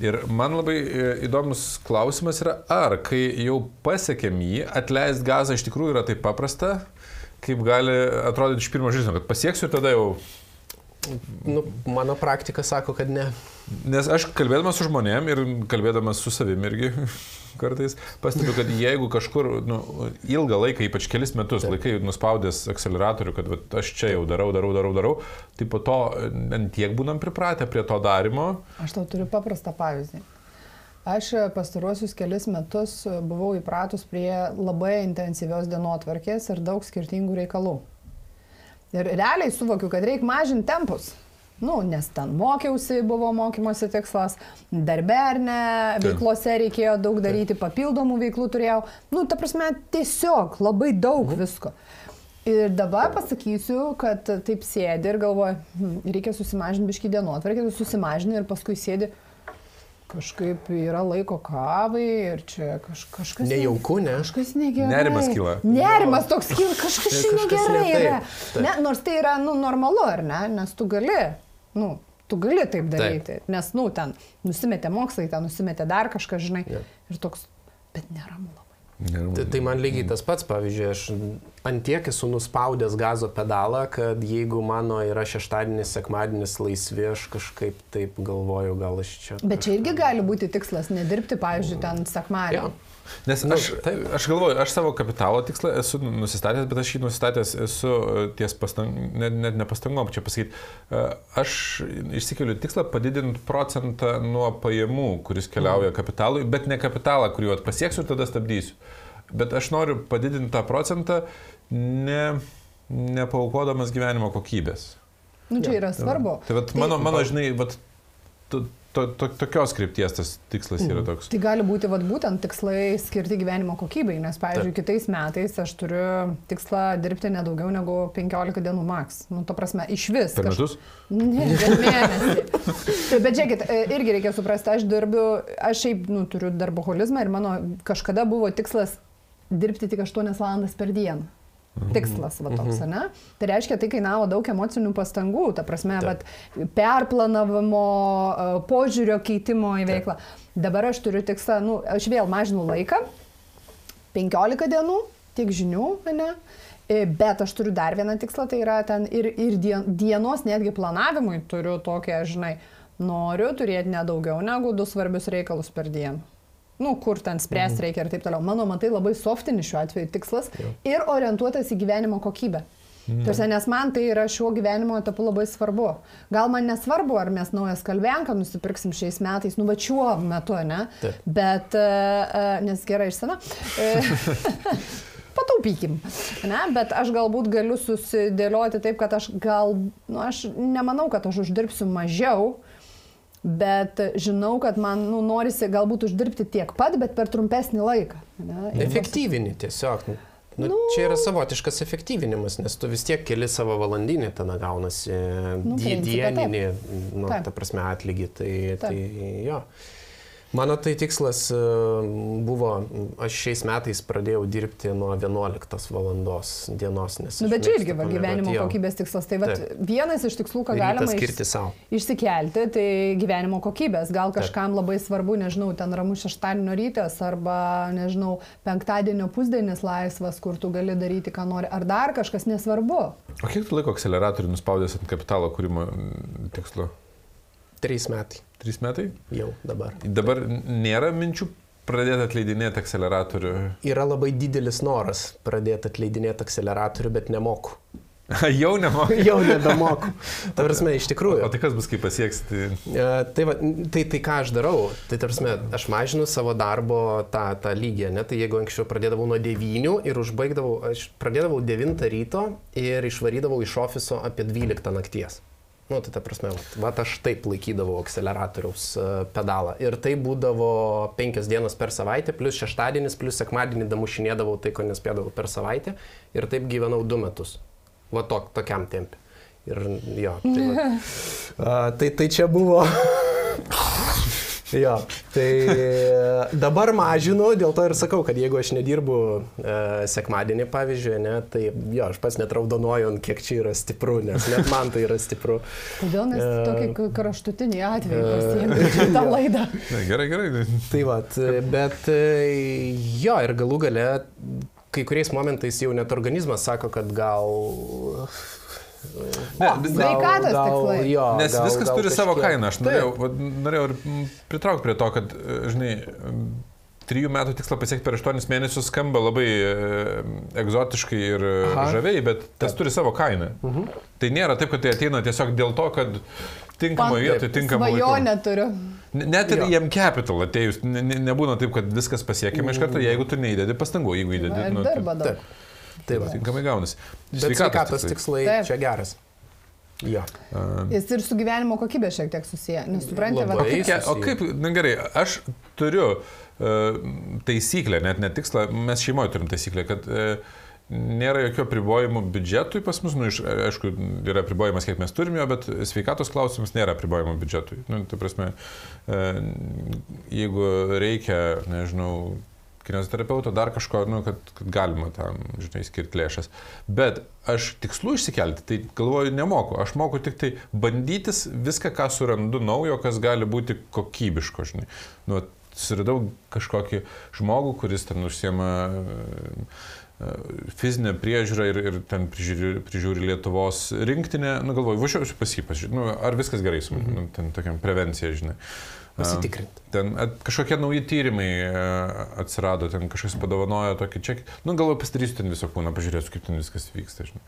Ir man labai e, įdomus klausimas yra, ar kai jau pasiekėm jį, atleisti gazą iš tikrųjų yra taip paprasta, kaip gali atrodyti iš pirmo žvilgsnio, kad pasieksiu ir tada jau Nu, mano praktika sako, kad ne. Nes aš kalbėdamas su žmonėm ir kalbėdamas su savimi irgi kartais pastebiu, kad jeigu kažkur nu, ilgą laiką, ypač kelis metus, Taip. laikai nuspaudęs akceleratorių, kad vat, aš čia jau darau, darau, darau, darau, tai po to ant tiek būnam pripratę prie to darimo. Aš tau turiu paprastą pavyzdį. Aš pastaruosius kelis metus buvau įpratus prie labai intensyvios dienotvarkės ir daug skirtingų reikalų. Ir realiai suvokiu, kad reikia mažinti tempus. Nu, nes ten mokiausi, buvo mokymosi tikslas, darbė ar ne, veiklose reikėjo daug daryti, papildomų veiklų turėjau. Nu, ta prasme, tiesiog labai daug visko. Ir dabar pasakysiu, kad taip sėdi ir galvoju, hm, reikia susimažinti biškį dienotvarkį, tu susimažini ir paskui sėdi, kažkaip yra laiko kavai ir čia kaž, kažkas... ne- Nejauku, ne? Kažkas negerai. Nerimas kyla. Nerimas toks kyla, kažkas čia negerai ne taip. yra. Taip. Ne, nors tai yra, nu, normalu, ar ne? Nes tu gali, nu, tu gali taip daryti. Nes, nu, ten nusimetė mokslai, ten nusimetė dar kažką, žinai. Jo. Ir toks, bet neramu labai. Tai, tai man lygiai tas pats, pavyzdžiui, aš antiek esu nuspaudęs gazo pedalą, kad jeigu mano yra šeštadienis, sekmadienis laisvi, aš kažkaip taip galvoju, gal aš čia. Bet čia irgi gali būti tikslas nedirbti, pavyzdžiui, ten sekmadienį. Ja. Nes Nu, aš, taip. aš galvoju, aš savo kapitalo tikslą esu nusistatęs, bet aš jį nusistatęs esu e, ties pastangom, net, net ne pastangom, čia pasakyti, e, aš išsikeliu tikslą padidinti procentą nuo pajamų, kuris keliauja kapitalui, bet ne kapitalą, kurį pasieksiu ir tada stabdysiu. Bet aš noriu padidinti tą procentą, ne, nepaukodamas gyvenimo kokybės. Nu, čia yra svarbu. Tai vat, mano, mano žinai, vat, to, to, to, tokios krypties tas tikslas yra toks. Tai gali būti vat, būtent tikslai skirti gyvenimo kokybei, nes, pavyzdžiui, kitais metais aš turiu tikslą dirbti nedaugiau negu 15 dienų maks. Nu, to prasme, iš vis. Per metus? Ne, per mėnesį. tai, bet žiūrėkit, e, irgi reikia suprasti, aš dirbu, aš šiaip nu, turiu darboholizmą ir mano kažkada buvo tikslas dirbti tik 8 valandas per dieną. Tikslas, va toks, ne? Tai reiškia, tai kainavo daug emocinių pastangų, ta prasme, Taip. vat, perplanavimo, e, požiūrio keitimo į veiklą. Dabar aš turiu tikslą, nu, aš vėl mažinu laiką, 15 dienų, tiek žinių, ne? E, Bet aš turiu dar vieną tikslą, tai yra ten ir, ir dien- dienos netgi planavimui turiu tokią, žinai, noriu turėti nedaugiau negu du svarbius reikalus per dieną. Nu, kur ten spręsti Mhm. reikia ir taip toliau. Mano, matai, labai softinis šiuo atveju tikslas ir orientuotas į gyvenimo kokybę. Mhm. Tarsi, nes man tai yra šiuo gyvenimo etapu labai svarbu. Gal man nesvarbu, ar mes naujas kalbenką nusipirksim šiais metais, nu, va šiuo metu, ne? Taip. Bet, uh, uh, nes gerai išsena. Uh, pataupykim. Ne? Bet aš galbūt galiu susidėlioti taip, kad aš gal, nu, aš nemanau, kad aš uždirbsiu mažiau, bet žinau, kad man nu, norisi galbūt uždirbti tiek pat, bet per trumpesnį laiką. Ne? Ir Efektyvini tiesiog. Nu, Nu. čia yra savotiškas efektyvinimas, nes tu vis tiek keli savo valandinį ten gaunasi Nu, dieninį, nu, ta prasme, atlygį. Tai, Taip. tai jo. Mano tai tikslas e, buvo, aš šiais metais pradėjau dirbti nuo 11 valandos dienos. Nu, bet čia irgi va, gyvenimo jo. kokybės tikslas. Tai vat, Taip. vienas iš tikslų, ką galima iš- skirti savo. išsikelti, tai gyvenimo kokybės. Gal kažkam labai svarbu, nežinau, ten ramus šeštadienio rytas arba, nežinau, penktadienio pusdienis laisvas, kur tu gali daryti, ką nori. Ar dar kažkas nesvarbu. O kiek tu laiko akceleratorių nuspaudęs ant kapitalo kūrimo tikslo? Trys metai Trys metai? jau dabar. Dabar nėra minčių pradėti atleidinėti akceleratorių. Yra labai didelis noras pradėti atleidinėti akceleratorių, bet nemoku. Jau nemoku. Jau nebemoku. Ta prasme, iš tikrųjų. O tai kas bus, kai pasieksi? Tai... E, Tai, va, tai, tai ką aš darau? Tai tarsi, aš mažinu savo darbo tą, tą lygį, ne? Tai jeigu anksčiau pradėdavau nuo 9 ir užbaigdavau, aš pradėdavau 9 ryto ir išvarydavau iš ofiso apie 12 nakties. Nu, tai ta prasme, vat aš taip laikydavau akceleratoriaus e, pedalą. Ir tai būdavo 5 dienas per savaitę, plus šeštadienis, plus sekmadienį damušinėdavau tai, ko nespėdavau per savaitę. Ir taip gyvenau 2 metus. Va tok, tokiam tempi. Ir jo, tai, va. A, tai, tai čia buvo. jo, tai dabar mažinu, dėl to ir sakau, kad jeigu aš nedirbu e, sekmadienį, pavyzdžiui, ne, tai jo, aš pats net raudonuoju, ant kiek čia yra stipru, nes net man tai yra stipru. Kodėl mes E, tokį kraštutinį atvejį e, pasiėmėme šitą laidą? Ne, gerai, gerai. Tai va, bet e, jo, ir galų gale kai kuriais momentais jau net organizmas sako, kad gal... Ne, vis- sveikatos tikslai. Jo, Nes gal, viskas gal turi savo kažkiek. kainą. Aš norėjau, vat, norėjau ir pritraukti prie to, kad, e, žinai, trijų metų tikslą pasiekti per aštuonis mėnesius skamba labai e, egzotiškai ir Aha. žaviai, bet tas Taip. turi savo kainą. Mhm. Tai nėra taip, kad tai ateina tiesiog dėl to, kad tinkamoje vietoje, tinkamoje Svajonę turiu. Net ir jiem capital atėjus, ne, ne, nebūna taip, kad viskas pasiekiama iš karto, jeigu tu neįdedi pastangų, jeigu įdedi, nu, tai, daug. Taip. Tai va. tinkamai gaunasi. Bet sveikatos tikslai Taip. čia geras. Jo. Jis ir su gyvenimo kokybė šiek tiek susiję. Nes suprantate, Labai. va, Kaip, ke- o susiję. kaip, na gerai, aš turiu uh, taisyklę, net ne tikslą, mes šeimoje turim taisyklę, kad uh, nėra jokių apribojimų biudžetui pas mus, nu, iš, aišku, yra apribojimas, kiek mes turime bet sveikatos klausimus nėra apribojimų biudžetui. Nu, tai prasme, uh, jeigu reikia, nežinau, kineziterapeuto, dar kažko, nu, kad, kad galima tam, žinai, skirti lėšas. Bet aš tikslų išsikelti, tai galvoju, nemoku. Aš moku tik tai bandytis viską, ką surandu naujo, kas gali būti kokybiško, žinai. Nu, susiradau kažkokį žmogų, kuris ten užsiema fizinę priežiūrą ir, ir ten prižiūri, prižiūri Lietuvos rinktinę, nu galvoju, važiuosiu pas jį, pasižiūrėti, nu, ar viskas gerai su manim, nu, ten tokiam prevencija, žinai. Pasitikrinti. Ten at, kažkokie nauji tyrimai atsirado, ten kažkas padovanojo tokį čekį. Nu, galvoju, pasidarysiu ten visą kūną, pažiūrėsiu, kaip ten viskas vyksta. Žinai.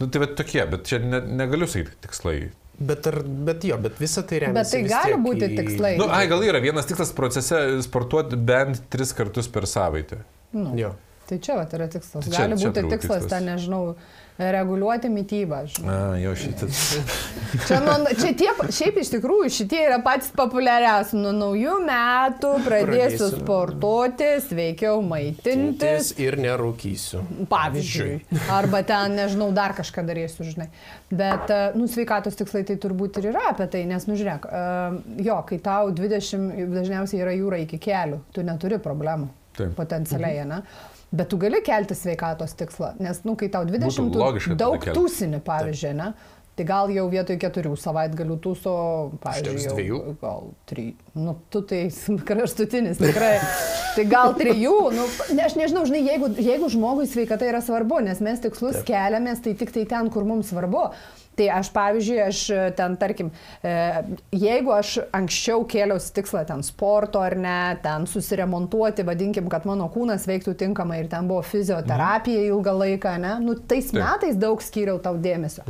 Nu, tai bet tokie, bet čia ne, negaliu sakyti tikslai. Bet, ar, bet jo, bet visą tai remiasi. Bet tai gali būti į- tikslai. Nu, ai, gal yra vienas tikslas procese sportuoti bent tris kartus per savaitę. Nu, Jo. Tai čia vat, yra tikslas. Tai čia- Gali būti tikslas, tikslas. ten nežinau, reguliuoti mytybą. žinai. A, jau šitas. Čia, nu, čia tie, šiaip iš tikrųjų šitie yra patys populiariausi. Nuo naujų metų pradėsiu Pradėsiu. sportuoti, sveikiau maitintis. Tintis ir nerūkysiu. Pavyzdžiui. Arba ten, nežinau, dar kažką darysiu, žinai. Bet, e, nu, sveikatos tikslai tai turbūt ir yra apie tai, nes, nu, žiūrėk, e, jo, kai tau 20 dažniausiai yra jūra iki kelių, tu neturi problemų. Taip. Potencialiai, ne? Bet tu gali kelti sveikatos tikslą, nes, nu, kai tau 20 Būtų logiška daug tūsini, pavyzdžiui, ne? Tai gal jau vietoj keturių savaitgalių tūso, pavyzdžiui, jau, dviejų? gal trijų. Nu, tu tai kraštutinis tikrai. Tai gal trijų, nu, ne, aš nežinau, žinai, jeigu, jeigu žmogui sveikata yra svarbu, nes mes tikslus Taip. keliamės, tai tik tai ten, kur mums svarbu. Tai aš, pavyzdžiui, aš e, ten, tarkim, e, jeigu aš anksčiau kėliausi tikslą ten sporto ar ne, ten susiremontuoti, vadinkim, kad mano kūnas veiktų tinkamai ir ten buvo fizioterapija ilgą laiką, ne, nu, tais Taip. metais daug skyriau tau dėmesio.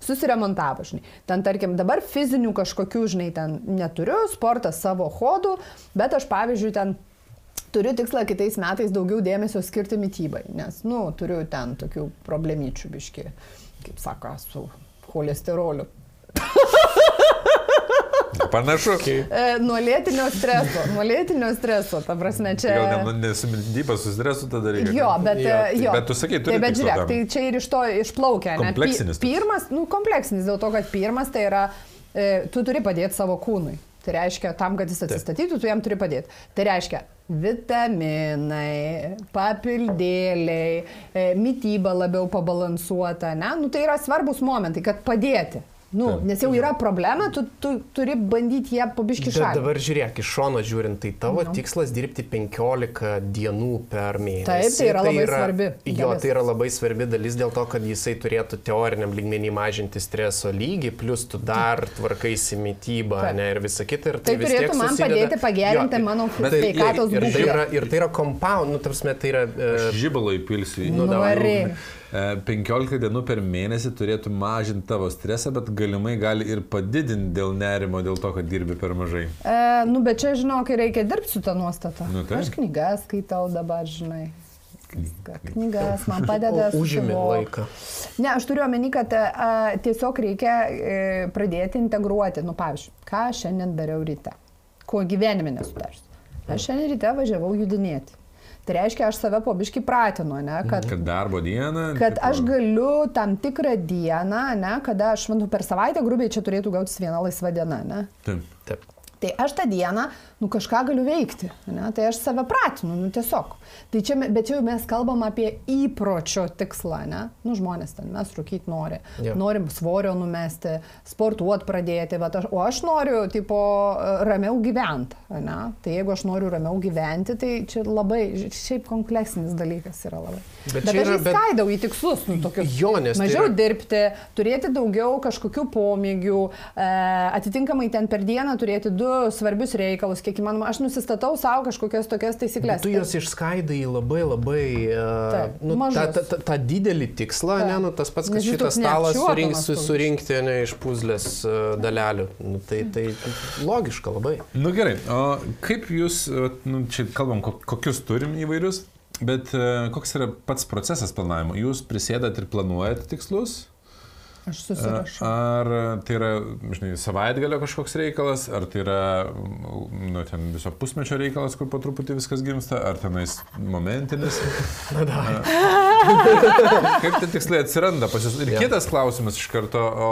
Susiremontavo, žinai. Ten, tarkim, dabar fizinių kažkokių, žinai, ten neturiu, sportas savo hodų, bet aš, pavyzdžiui, ten turiu tikslą kitais metais daugiau dėmesio skirti mytybai, nes, nu, turiu ten tokių problemyčių biški, kaip sako, su cholesteroliu. Panašu. E, nuo lėtinio streso, nuo lėtinio streso, ta prasme, čia... Gal ne, nesumindyba su stresu tada reikia. Jo, bet, Jo, jo, jo. bet tu sakei, turi tai, bet žiūrėk, tai čia ir iš to išplaukia. ne? Pi- Kompleksinis toks. Pirmas, nu, kompleksinis, dėl to, kad pirmas tai yra, e, tu turi padėti savo kūnui. Tai reiškia, tam, kad jis atsistatytų, tu jam turi padėti. Tai reiškia, vitaminai, papildėliai, e, mytyba labiau pabalansuota, ne? Nu, tai yra svarbus momentai, kad padėti. Nu, Taip. nes jau yra problema, tu, tu turi bandyti ją pabiški Bet šalinti. dabar žiūrėk, iš šono žiūrint, tai tavo no. tikslas dirbti 15 dienų per mėnesį. Taip, tai yra labai svarbi Jo, dalis. tai yra labai svarbi dalis dėl to, kad jisai turėtų teoriniam lygmenį mažinti streso lygį, plus tu dar tvarkaisi mytybą, Taip. ne, ir visa kita. Ir Tai vis tiek turėtų man susideda- padėti pagerinti Jo, mano bet tai- sveikatos ir, ir, tai būklę. yra, ir tai yra compound, nu, tarsi, tai yra... e, Žybalą įpilsiu į Nu. E, 15 dienų per mėnesį turėtų mažinti tavo stresą, bet galimai gali ir padidinti dėl nerimo, dėl to, kad dirbi per mažai. E, nu, bet čia, žinok, reikia dirbti su tą nuostatą. Nu, taip. aš knygas skaitau dabar, žinai. Knygas man padeda. Užimi laiką. Ne, aš turiu omeny, kad a, tiesiog reikia e, pradėti integruoti. Nu, pavyzdžiui, ką aš šiandien dariau ryte, ko gyvenime nesutars. Aš šiandien ryte važiavau judinėti. Tai reiškia, aš save pobiški pratinu, ne, kad Kad darbo dieną. kad tipo, aš galiu tam tikrą dieną, ne, kada aš, manau, per savaitę grubiai čia turėtų gautis viena laisva diena, ne. Taip. Taip. Tai aš tą dieną, nu kažką galiu veikti, ne? tai aš save pratinu, nu tiesiog. Tai čia, bet čia jau mes kalbam apie įpročio tikslą, ne? Nu žmonės ten mes rūkyti nori, Jo. norim svorio numesti, sportuoti pradėti, aš, o aš noriu, tipo, ramiau gyventi, ne? Tai jeigu aš noriu ramiau gyventi, tai čia labai, šiaip kompleksinis dalykas yra labai. Bet Bet, aš jį bet- į tikslus, nu tokius. Jo, nes tai Mažiau yra- dirbti, turėti daugiau kažkokių pomėgių, e, atitinkamai ten per dieną turėti du svarbius reikalus, kiek įmanoma. Aš nusistatau savo kažkokias tokias taisyklės. Tu juos išskaidai labai labai uh, Taip, nu, tą, mažus. tą, tą, tą didelį tikslą, Taip. ne, nu, tas pats, kad šitas stalas surink, surinkti ne, iš puzlės uh, dalelių. Nu, tai, tai logiška labai. Nu gerai, o kaip jūs, e, nu, čia kalbam, ko- kokius turim įvairius, bet e, koks yra pats procesas planavimo? Jūs prisėdat ir planuojate tikslus? Aš susirašau. Ar tai yra, žinai, savaitgalio kažkoks reikalas, ar tai yra, nu, ten viso pusmečio reikalas, kur po truputį viskas gimsta, ar tenais momentinis? Na, da. Kaip tie tikslai atsiranda pas jūs? Ir Jo. kitas klausimas iš karto, o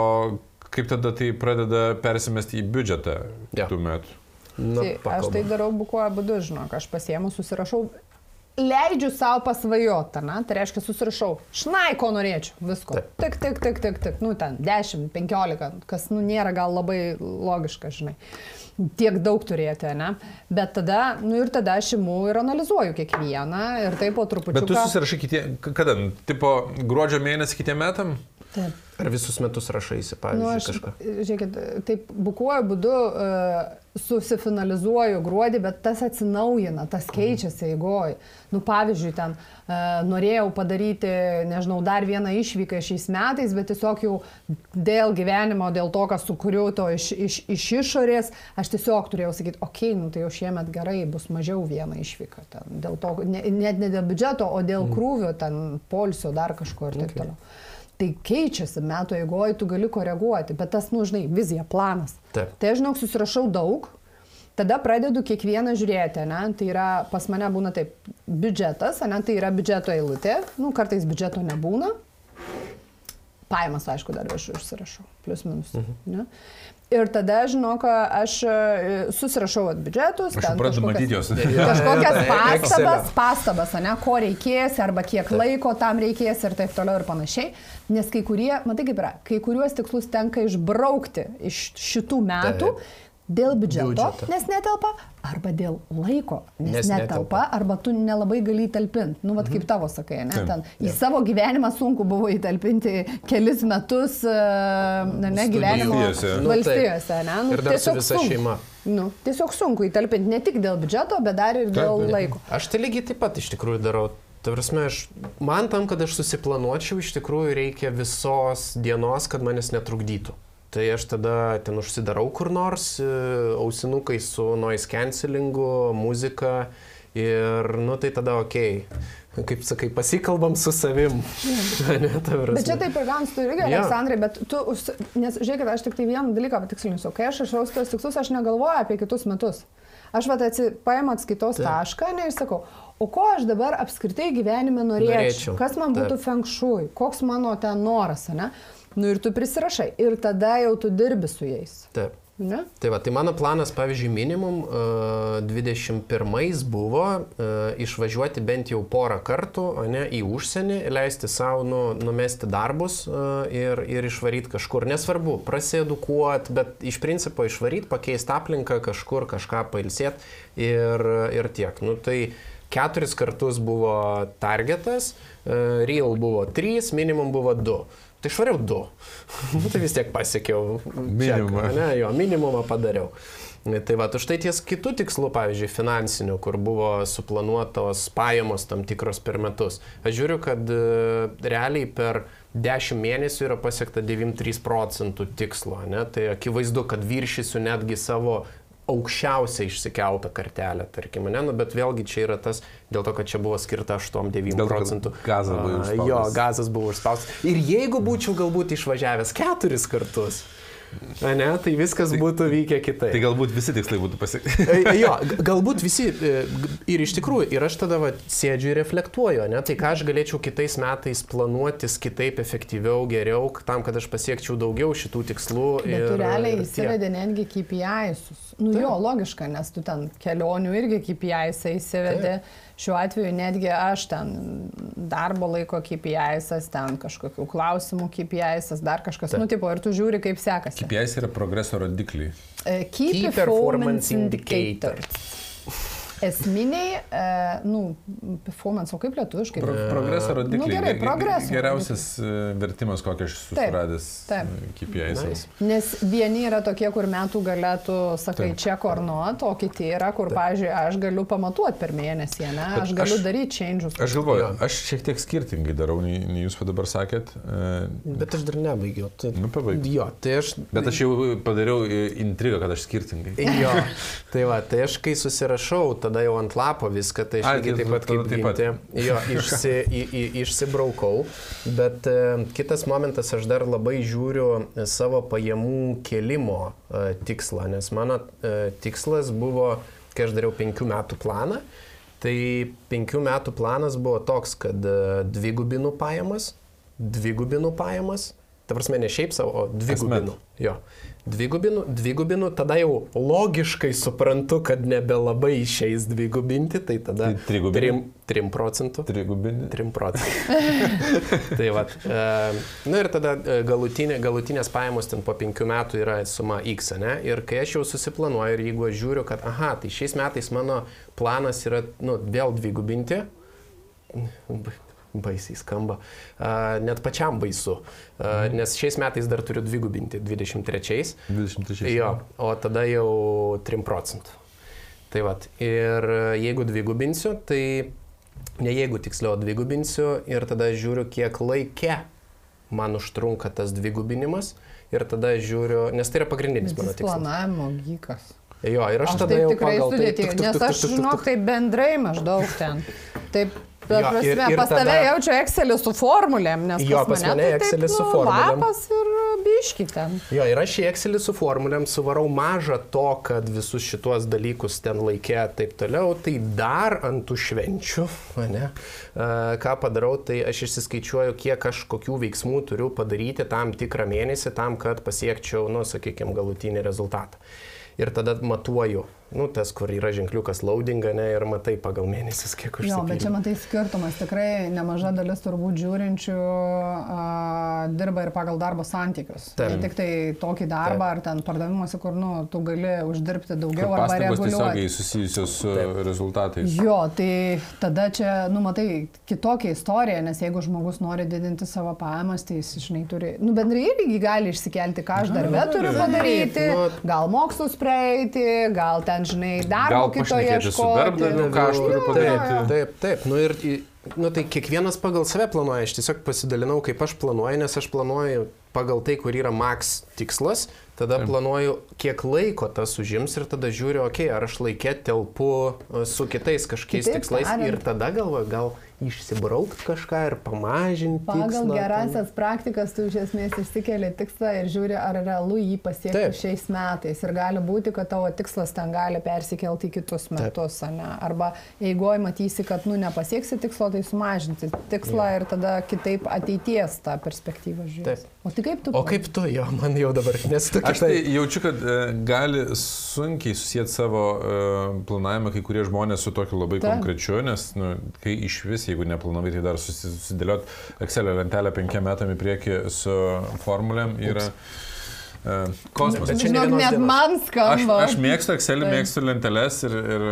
kaip tada tai pradeda persimesti į biudžetą Jo. tų metų? Na, Tai aš tai darau bukuoja būdu, žinok, aš pasiemu, susirašau leidžiu savo pasvajoti, na, tai reiškia susirašau, šnai, ko norėčiau, visko. Taip. Tik, tik, tik, tik, tik, nu ten 10, 15, kas, nu, nėra gal labai logiška, žinai. Tiek daug turėti, ne? Bet tada, nu ir tada aš imu ir analizuoju kiekvieną ir taip po truputį. Bet tu susirašai kitiem, kada, tipo gruodžio mėnesį kitiem metam? Taip. Ar visus metus rašaisi, Nu, pavyzdžiui, aš, kažką? žiūrėkit, taip bukuoju būdu uh, susifinalizuoju gruodį, bet tas atsinaujina, tas keičiasi eigoj. Nu, pavyzdžiui, ten uh, norėjau padaryti, nežinau, dar vieną išvyką šiais metais, bet tiesiog jau dėl gyvenimo, dėl to, kas sukūriau to iš, iš, iš išorės, aš tiesiog turėjau sakyti, okei, okay, nu tai jau šiemet gerai, bus mažiau viena išvyka. Ten, dėl to, ne, net ne dėl biudžeto, o dėl krūvio, ten polsio, dar kažko ir taip Okay. toliau. Tai keičiasi metų eigoje, tu gali koreguoti, bet tas, nu, žinai, vizija, planas. Taip. Tai aš, žinok, susirašau daug, tada pradedu kiekvieną žiūrėti, ne? tai yra pas mane būna taip, biudžetas, ne? tai yra biudžeto eilutė, nu, kartais biudžeto nebūna. Pajamas, aišku, dar aš užsirašau, plus minus. Mhm. Ne? Ir tada, žinok, aš e, susirašau vat biudžetus. Aš pradedu matyti jos. Kažkokias pastabas, pastabas, ne, ko reikės, arba kiek laiko tam reikės ir taip toliau ir panašiai. Nes kai kurie, matai kaip yra, kai kuriuos tikslus tenka išbraukti iš šitų metų Taip. Dėl biudžeto, Biudžeto. nes netelpa, arba dėl laiko, nes, Nes netelpa, netelpa. arba tu nelabai gali įtalpinti. Nu, vad kaip tavo sakai, ne? Taip. Ten, į savo gyvenimą sunku buvo įtalpinti kelis metus, e, na, ne, gyvenimo Valstijose. Nu, taip. ne? Nu, Ir dar su tiesiog visa sunku. šeima. Nu, tiesiog sunku įtalpinti ne tik dėl biudžeto, bet dar ir dėl taip. laiko. Aš tai lygiai taip pat iš tikrųjų darau. Ta prasme, aš, man tam, kad aš susiplanuočiau, iš tikrųjų reikia visos dienos, kad manęs netrukdytų. Tai aš tada ten užsidarau kur nors, e, ausinukai su noise cancelingu, muzika ir, nu tai tada ok. Kaip sakai, pasikalbam su savim. ne, ta prasme. Bet čia taip ir gans tu irgi, Jo. Aleksandrai, bet tu, užsi- nes žiūrėkit, aš tik tai vieną dalyką patikslinsiu. Kai aš išraus tos tikslus, aš negalvoju apie kitus metus. Aš vat paimu atskaitos Taip. tašką ne, ir sakau, o ko aš dabar apskritai gyvenime norėčiau, Norėčiau. kas man būtų Taip. fenkšui, koks mano ten noras, ne? Nu ir tu prisirašai. Ir tada jau tu dirbi su jais. Taip. Ne? Tai va, tai mano planas, pavyzdžiui, minimum uh, 21 buvo uh, išvažiuoti bent jau porą kartų, ne, į užsienį, leisti savo nu, numesti darbus uh, ir, ir išvaryti kažkur. Nesvarbu, prasiedukuot, bet iš principo išvaryti, pakeisti aplinką kažkur, kažką pailsėti ir, ir tiek. Nu, tai keturis kartus buvo targetas, real buvo trys, minimum buvo du. Tai išvariau du. Nu, tai vis tiek pasiekiau. Minimumą. Ne, jo, minimumą padariau. Tai va, už tai ties kitų tikslų, pavyzdžiui, finansinių, kur buvo suplanuotos pajamos tam tikros per metus. Aš žiūriu, kad e, realiai per 10 mėnesių yra pasiekta 93 procentų tikslo. Ne? Tai akivaizdu, kad viršysiu netgi savo aukščiausią išsikeltą kartelę, tarkim, ne, nu, bet vėlgi čia yra tas, dėl to, kad čia buvo skirta 8-9 Dėl to, kad procentų. gazas buvo užspaustas. Jo, gazas buvo užspaustas. Ir jeigu būčiau galbūt išvažiavęs keturis kartus, ne, tai viskas būtų vykę kitaip. Tai galbūt visi tikslai būtų pasiekti. Jo, galbūt visi e, ir iš tikrųjų, ir aš tada va, sėdžiu ir reflektuoju, ne, tai ką aš galėčiau kitais metais planuotis kitaip, efektyviau, geriau, tam, kad aš pasiekčiau daugiau šitų tikslų. Bet tu ir- realiai įsivedė netgi KPI-sus. Nu jo, logiška, nes tu ten kelionių irgi KPI-są įsivedė. Šiuo atveju netgi aš ten darbo laiko KPI-sas, ten kažkokių klausimų KPI-sas, dar kažkas, Taip. nu tipo, ir tu žiūri, kaip sekasi. KPIs yra progreso rodikliai. E, Key, Key Performance Performance Indicators. Esminiai, e, nu, performance, o kaip lietuviškai? Pro, progreso rodikliai. Nu, gerai, Ge- ge- progreso Geriausias e, vertimas, kokį aš esu Taip, taip. KPIs. Nice. Nes vieni yra tokie, kur metų galėtų, sakai, Taip. check or not, o kiti yra, kur, pavyzdžiui, aš galiu pamatuoti per mėnesį, ne? Aš galiu aš- daryti changes. Aš galvoju, aš šiek tiek skirtingai darau, nei, nei jūs dabar sakėt. e, Bet aš dar nebaigiau. Tai... Nu, pabaig. Jo, tai aš... Bet aš jau padariau e, intrigą, kad aš skirtingai. Jo, tai va, tai aš kai susirašau, tada jau ant lapo viską, tai aš Ai, lygiai tai taip pat tada kaip gimti. Jo, išsi, į, į, išsibraukau, bet e, kitas momentas, aš dar labai žiūriu e, savo pajamų kelimo e, tikslą, nes mano e, tikslas buvo, kai aš dariau penkių metų planą, tai penkių metų planas buvo toks, kad e, dvigubinu pajamas, dvigubinu pajamas Ta prasme, ne šiaip savo, o dvigubinu. Jo. Dvigubinu, dvigubinu, tada jau logiškai suprantu, kad nebelabai išeis dvigubinti, tai tada Tai trigubini? 3, 3 procentų. Trigubinį. 3 procentų. tai va. E, na ir tada e, galutinė, galutinės pajamos ten po 5 metų yra suma X, ne? Ir kai aš jau susiplanuoju ir jeigu aš žiūriu, kad, aha, tai šiais metais mano planas yra, nu, vėl dvigubinti, baisiai skamba, a, net pačiam baisu, a, nes šiais metais dar turiu dvigubinti, 23. 23. Jo, o tada jau 3 procentų. Tai vad, ir jeigu dvigubinsiu, tai ne jeigu tiksliau dvigubinsiu ir tada žiūriu, kiek laike man užtrunka tas dvigubinimas ir tada žiūriu, nes tai yra pagrindinis mano tikslas. planavimo gykas. Jo, ir aš, Aš tada jau tikrai tai- tuk, nes aš žinok, tai bendrai maždaug ten. Taip, per Jo, ir- prasme, ir pas tave tada- jaučiu Excelį su formulėm, nes Jo, pas mane mane tai taip, Excelis su nu, formulėm. Lapas ir biški ten. Jo, ir aš į Excelį su formulėm suvarau mažą to, kad visus šituos dalykus ten laikė taip toliau, tai dar ant tų švenčių, ne, ką padarau, tai aš išsiskaičiuoju, kiek aš kokių veiksmų turiu padaryti tam tikrą mėnesį, tam, kad pasiekčiau, nu, sakykime, galutinį rezultatą. Ir tada matuoju, nu, tas, kur yra ženkliukas loading, ne, ir matai pagal mėnesius, kiek Jo, bet čia matai skirtumas. Tikrai nemaža dalis turbūt žiūrinčių a, dirba ir pagal darbo santykius. Taip. Ne tik tai tokį darbą ar ten pardavimuose, kur nu, tu gali uždirbti daugiau arba Pastangos reguliuoti. tiesiogiai susijusios su Taip. Jo, rezultatais. tai tada čia, nu, matai, kitokia istorija, nes jeigu žmogus nori didinti savo pajamas, tai jis, žinai, turi, nu, bendrai irgi gali išsikelti, ką aš darbę turiu padaryti, Nu, gal mokslus praeiti, gal ten, žinai, darbo Gal kito ieškoti. ką aš turiu padaryti. Taip, taip, taip. Nu, ir, nu, tai kiekvienas pagal save planuoja. Aš tiesiog pasidalinau, kaip aš planuoju, nes aš planuoju pagal tai, kur yra max tikslas, tada taip. planuoju, kiek laiko tas užims ir tada žiūriu, okei, okay, ar aš laikė telpu e, su kitais kažkokiais Kitaip tikslais tariant- ir tada galvoju, gal išsibraukt kažką ir pamažinti. Pagal tikslą, gerasias praktikas tu iš esmės išsikeli tikslą ir žiūri, ar realu jį pasiekti Taip. šiais metais. Ir gali būti, kad tavo tikslas ten gali persikelti į kitus metus, ane? Arba jeigu matysi, kad nu nepasieksi tikslo, tai sumažinti tikslą ir tada kitaip ateities tą perspektyvą žiūrėti. O tai kaip tu? O kaip tu, jo, man jau dabar, nes tu Aš tai jaučiu, kad e, gali sunkiai susijęti savo e, planavimą kai kurie žmonės su tokiu labai Taip. konkrečiu, nes nu, kai iš vis, jeigu neplanavai, tai dar susi- susidėliot Excel lentelę penkiem metam į priekį su formulėm yra e, kosmosas. Bet čia ne Žinok, net dienos. man Aš, skamba. aš mėgstu Excel, Taip. mėgstu lenteles ir, ir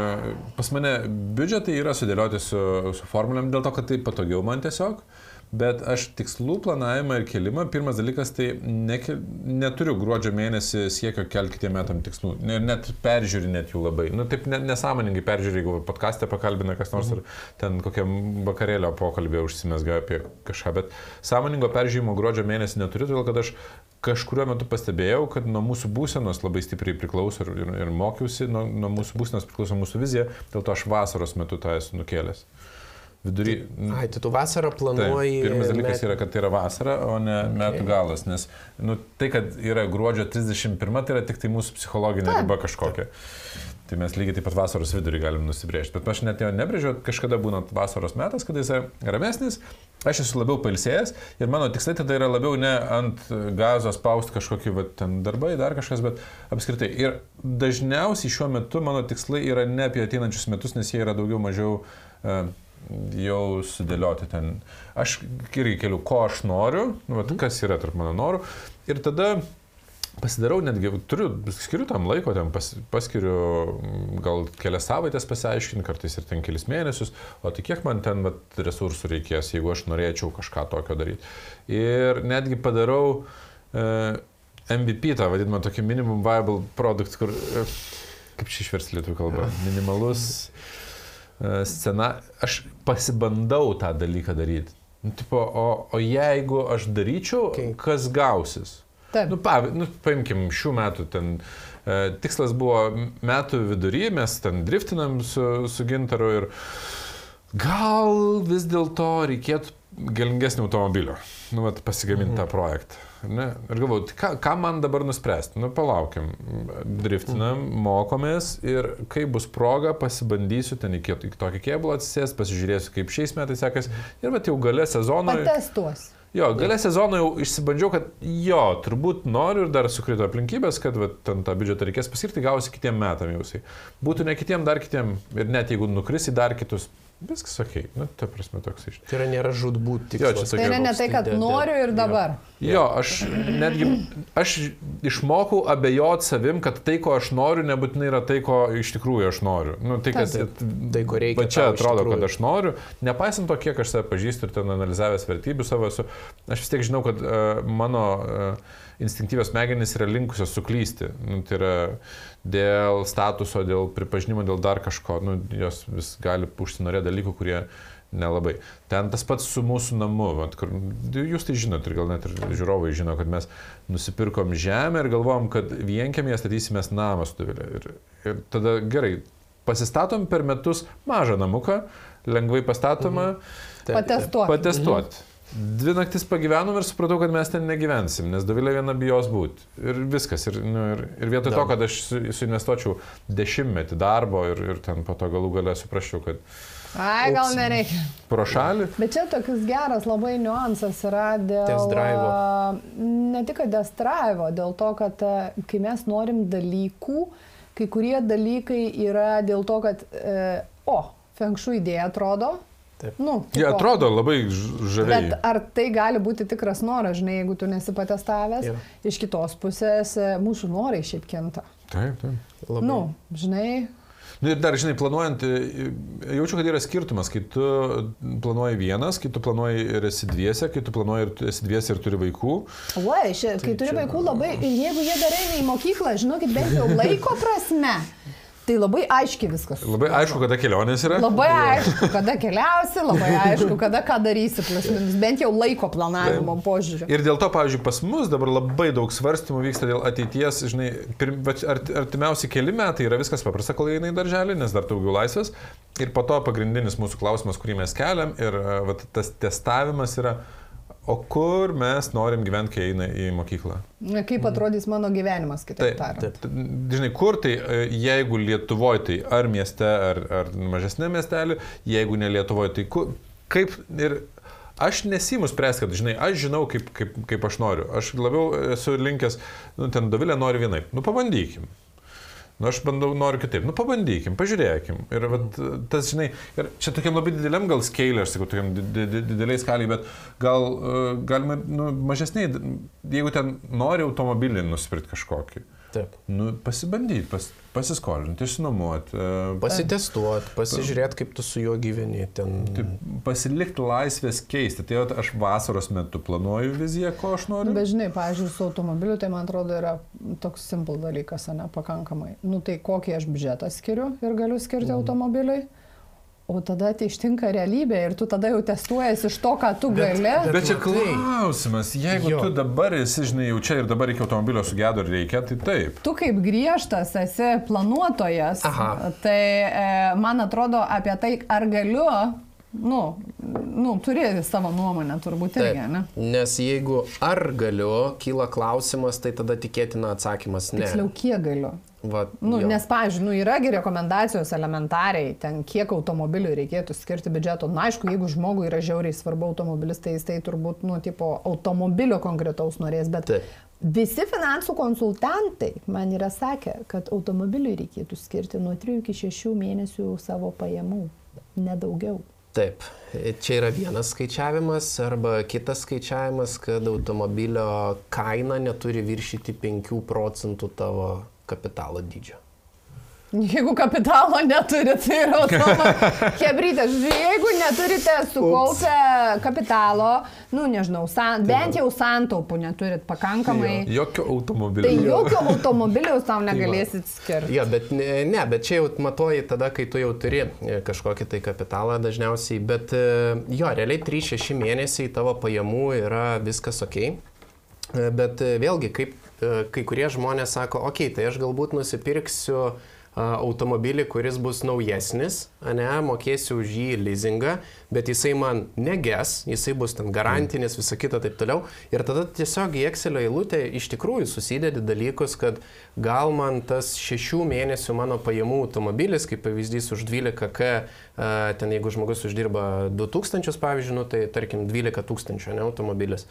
pas mane biudžetai yra sudėlioti su, su formulėm dėl to, kad tai patogiau man tiesiog. Bet aš tikslų planavimą ir kelimą, pirmas dalykas, tai neke, neturiu gruodžio mėnesį siekio kelti kitiem metam tikslų. Ir net peržiūri net jų labai. Nu, taip ne, nesąmoningai peržiūri, jeigu podcast'e pakalbina kas nors ar ten kokiam vakarėlio pokalbė užsimesga apie kažką. Bet sąmoningo peržiūrimo gruodžio mėnesį neturiu, todėl kad aš kažkurio metu pastebėjau, kad nuo mūsų būsenos labai stipriai priklauso ir, ir, ir mokiausi, nuo, nuo mūsų būsenos priklauso mūsų vizija, dėl to aš vasaros metu tą esu nukėlęs. Vidury. Ai, tai tu vasarą planuoji. pirmas dalykas met- yra, kad tai yra vasara, o ne okay. metų galas, nes nu, tai, kad yra gruodžio 31, tai yra tik tai mūsų psichologinė Taip. riba kažkokia. Tai mes lygiai taip pat vasaros vidurį galim nusibrėžti. Bet aš net jo nebrėžiu, kažkada būna vasaros metas, kada jis yra ramesnis, aš esu labiau palsėjęs ir mano tikslai tada yra labiau ne ant gazo spausti kažkokį va, ten darbai, dar kažkas, bet apskritai. Ir dažniausiai šiuo metu mano tikslai yra ne apie ateinančius metus, nes jie yra daugiau mažiau uh, jau sudėlioti ten. Aš irgi keliu, ko aš noriu, nu, vat, kas yra tarp mano norų. Ir tada pasidarau netgi, turiu, skiriu tam laiko, ten pas, paskiriu gal kelias savaitės pasiaiškinti, kartais ir ten kelis mėnesius, o tai kiek man ten vat, resursų reikės, jeigu aš norėčiau kažką tokio daryti. Ir netgi padarau e, MVP, tą vadinamą tokį minimum viable product, kur, e, kaip šį išversti lietuvių kalbą, minimalus e, scena, aš pasibandau tą dalyką daryti. Nu, tipo, o, o jeigu aš daryčiau, Okay. kas gausis? Taip. Nu, pav, nu, paimkim, šių metų ten e, tikslas buvo metų vidury, mes ten driftinam su, su gintaru ir gal vis dėlto reikėtų galingesnio automobilio, nu, vat, pasigaminti mhm. tą projektą. Ne? Ir galvoju, tai ką, ką man dabar nuspręsti? Nu, palaukim, driftinam, mokomės ir kai bus proga, pasibandysiu ten iki, iki tokį kėbulą atsisės, pasižiūrėsiu, kaip šiais metais sekasi ir bet jau gale sezono. Patestuos. Jo, gale sezono jau išsibandžiau, kad jo, turbūt noriu ir dar sukrito aplinkybės, kad va, ten tą biudžetą reikės paskirti, gausi kitiem metam jausiai. Būtų ne kitiem, dar kitiem ir net jeigu nukrisi dar kitus, viskas ok. Nu, ta prasme toks iš. Tai yra nėra žudbūt Jo, čia tokia- Tai yra ne tai, kad De- de- noriu ir dabar. Jo, aš netgi, aš išmokau abejoti savim, kad tai, ko aš noriu, nebūtinai yra tai, ko iš tikrųjų aš noriu. Nu, tai, kas, Taip, tai, ko reikia Va čia atrodo, kad aš noriu, nepaisant to, kiek aš save pažįstu ir ten analizavęs vertybių savo esu, aš vis tiek žinau, kad uh, mano uh, instinktyvios smegenys yra linkusios suklysti. Nu, tai yra dėl statuso, dėl pripažinimo, dėl dar kažko. Nu, jos vis gali užsinorėti dalykų, kurie nelabai. Ten tas pats su mūsų namu, vat, kur, jūs tai žinot ir gal net ir žiūrovai žino, kad mes nusipirkom žemę ir galvojom, kad vienkėmėje statysimės namą su Dovilė. Ir, ir tada gerai, pasistatom per metus mažą namuką, lengvai pastatomą, taip. Patestuoti. patestuoti. Dvi naktis pagyvenom ir supratau, kad mes ten negyvensim, nes Dovilė viena bijos būti. Ir viskas. Ir, nu, ir, ir vietoj to, Da. kad aš su- suinvestuočiau dešimtmetį darbo ir, ir ten po to galų galę suprasčiau, kad Ai, gal nereikia. pro šalį. Bet čia toks geras labai niuansas yra dėl... A, Ne tik drive'o, dėl to, kad kai mes norim dalykų, kai kurie dalykai yra dėl to, kad, e, o, fenkšų idėja atrodo. Taip. Nu, Jie tipo, atrodo labai žaviai. Bet ar tai gali būti tikras noras, žinai, jeigu tu nesi patestavęs? Jo. Iš kitos pusės e, mūsų norai šiaip kinta. Taip, taip. Labai. Nu, žinai, Nu, ir dar, žinai, planuojant, e, jaučiu, kad yra skirtumas, kai tu planuoji vienas, kai tu planuoji ir esi dviese, kai tu planuoji ir esi dviese ir turi vaikų. Oi, ši, kai turi čia- vaikų labai, ir jeigu jie dar eina į mokyklą, žinokit, bent jau laiko prasme, tai labai aiškiai viskas. Labai aišku, kada kelionės yra. Labai aišku, kada keliausi, labai aišku, kada ką darysi, plus minus, bent jau laiko planavimo požiūriu. Ir dėl to, pavyzdžiui, pas mus dabar labai daug svarstymų vyksta dėl ateities, žinai, art, artimiausi keli metai yra viskas paprasta, kol eina į darželį, nes dar daugiau laisvės. Ir po to pagrindinis mūsų klausimas, kurį mes keliam, ir e, vat, tas testavimas yra, o kur mes norim gyventi, kai eina į mokyklą. Kaip atrodys mano gyvenimas, kitaip Taip, tariant. taip. Žinai, kur tai, e, jeigu Lietuvoje, tai ar mieste, ar, ar mažesnė miestelė, jeigu ne Lietuvoje, tai kur, kaip ir aš nesimu spręsti, kad, žinai, aš žinau, kaip, kaip, kaip aš noriu. Aš labiau esu linkęs, nu, ten Dovilė nori vienaip. Nu, pabandykim. Nu, aš bandau, noriu kitaip. Nu, pabandykim, pažiūrėkim. Ir vat, tas, žinai, ir čia tokiam labai dideliam gal skėlė, aš sakau, tokiam di- di- dideliai skaliai, bet gal uh, galima, nu, mažesniai, jeigu ten nori automobilį nusipirkti kažkokį. Taip. Nu, pasibandyti, pas, pasiskolinti, išsinuomoti, uh, Pasitestuoti, pasižiūrėti, kaip tu su juo gyveni. Ten... pasilikti laisvės keisti. Tai vat aš vasaros metu planuoju viziją, ko aš noriu. Bet žinai, pavyzdžiui, su automobiliu, tai man atrodo yra toks simple dalykas, ne, pakankamai. Nu tai kokį aš biudžetą skiriu ir galiu skirti Mhm. automobiliui. O tada tai ištinka realybė ir tu tada jau testuojasi iš to, ką tu Bet- gali. bet- Bet čia matai. klausimas, jeigu Jo. tu dabar esi, žinai, jau čia ir dabar reikia automobilio sugedo ir reikia, tai taip. Tu kaip griežtas esi planuotojas, Aha. tai e, man atrodo apie tai, ar galiu, nu, nu turi savo nuomonę turbūt irgi, ne? Nes jeigu ar galiu, kyla klausimas, tai tada tikėtina atsakymas ne. Tiksliau, kiek galiu. Va, Nu, jo. nes, pavyzdžiui, nu, yragi rekomendacijos elementariai, ten kiek automobiliui reikėtų skirti biudžeto. Na, aišku, jeigu žmogui yra žiauriai svarbu automobilis, tai jis tai turbūt, nu, tipo, automobilio konkretaus norės, bet Taip. visi finansų konsultantai man yra sakę, kad automobiliui reikėtų skirti nuo 3 iki 6 mėnesių savo pajamų, nedaugiau. Taip, čia yra vienas skaičiavimas arba kitas skaičiavimas, kad automobilio kaina neturi viršyti 5 procentų tavo kapitalo dydžio. Jeigu kapitalo neturite, tai yra automobilis. Hebrytė, jeigu neturite sukaupę kapitalo, nu nežinau, san, bent jau santaupų neturit pakankamai, Jokio automobilio. tai jokio automobilio jūs tam negalėsit skirti. Jo, bet ne, ne, bet čia jau matuoji tada, kai tu jau turi e, kažkokį tai kapitalą dažniausiai, bet e, jo, realiai 3-6 mėnesiai tavo pajamų yra viskas ok. E, Bet vėlgi, kaip kai kurie žmonės sako, okay, tai aš galbūt nusipirksiu automobilį, kuris bus naujesnis, ne, mokėsiu už jį leasingą, bet jisai man neges, jisai bus ten garantinis, visa kita taip toliau. Ir tada tiesiog į Excelio eilutę iš tikrųjų susidedi dalykus, kad gal man tas šešių mėnesių mano pajamų automobilis, kaip pavyzdys už 12K, ten jeigu žmogus uždirba 2000, pavyzdžiui, nu, tai tarkim 12 tūkstančių, ne automobilis.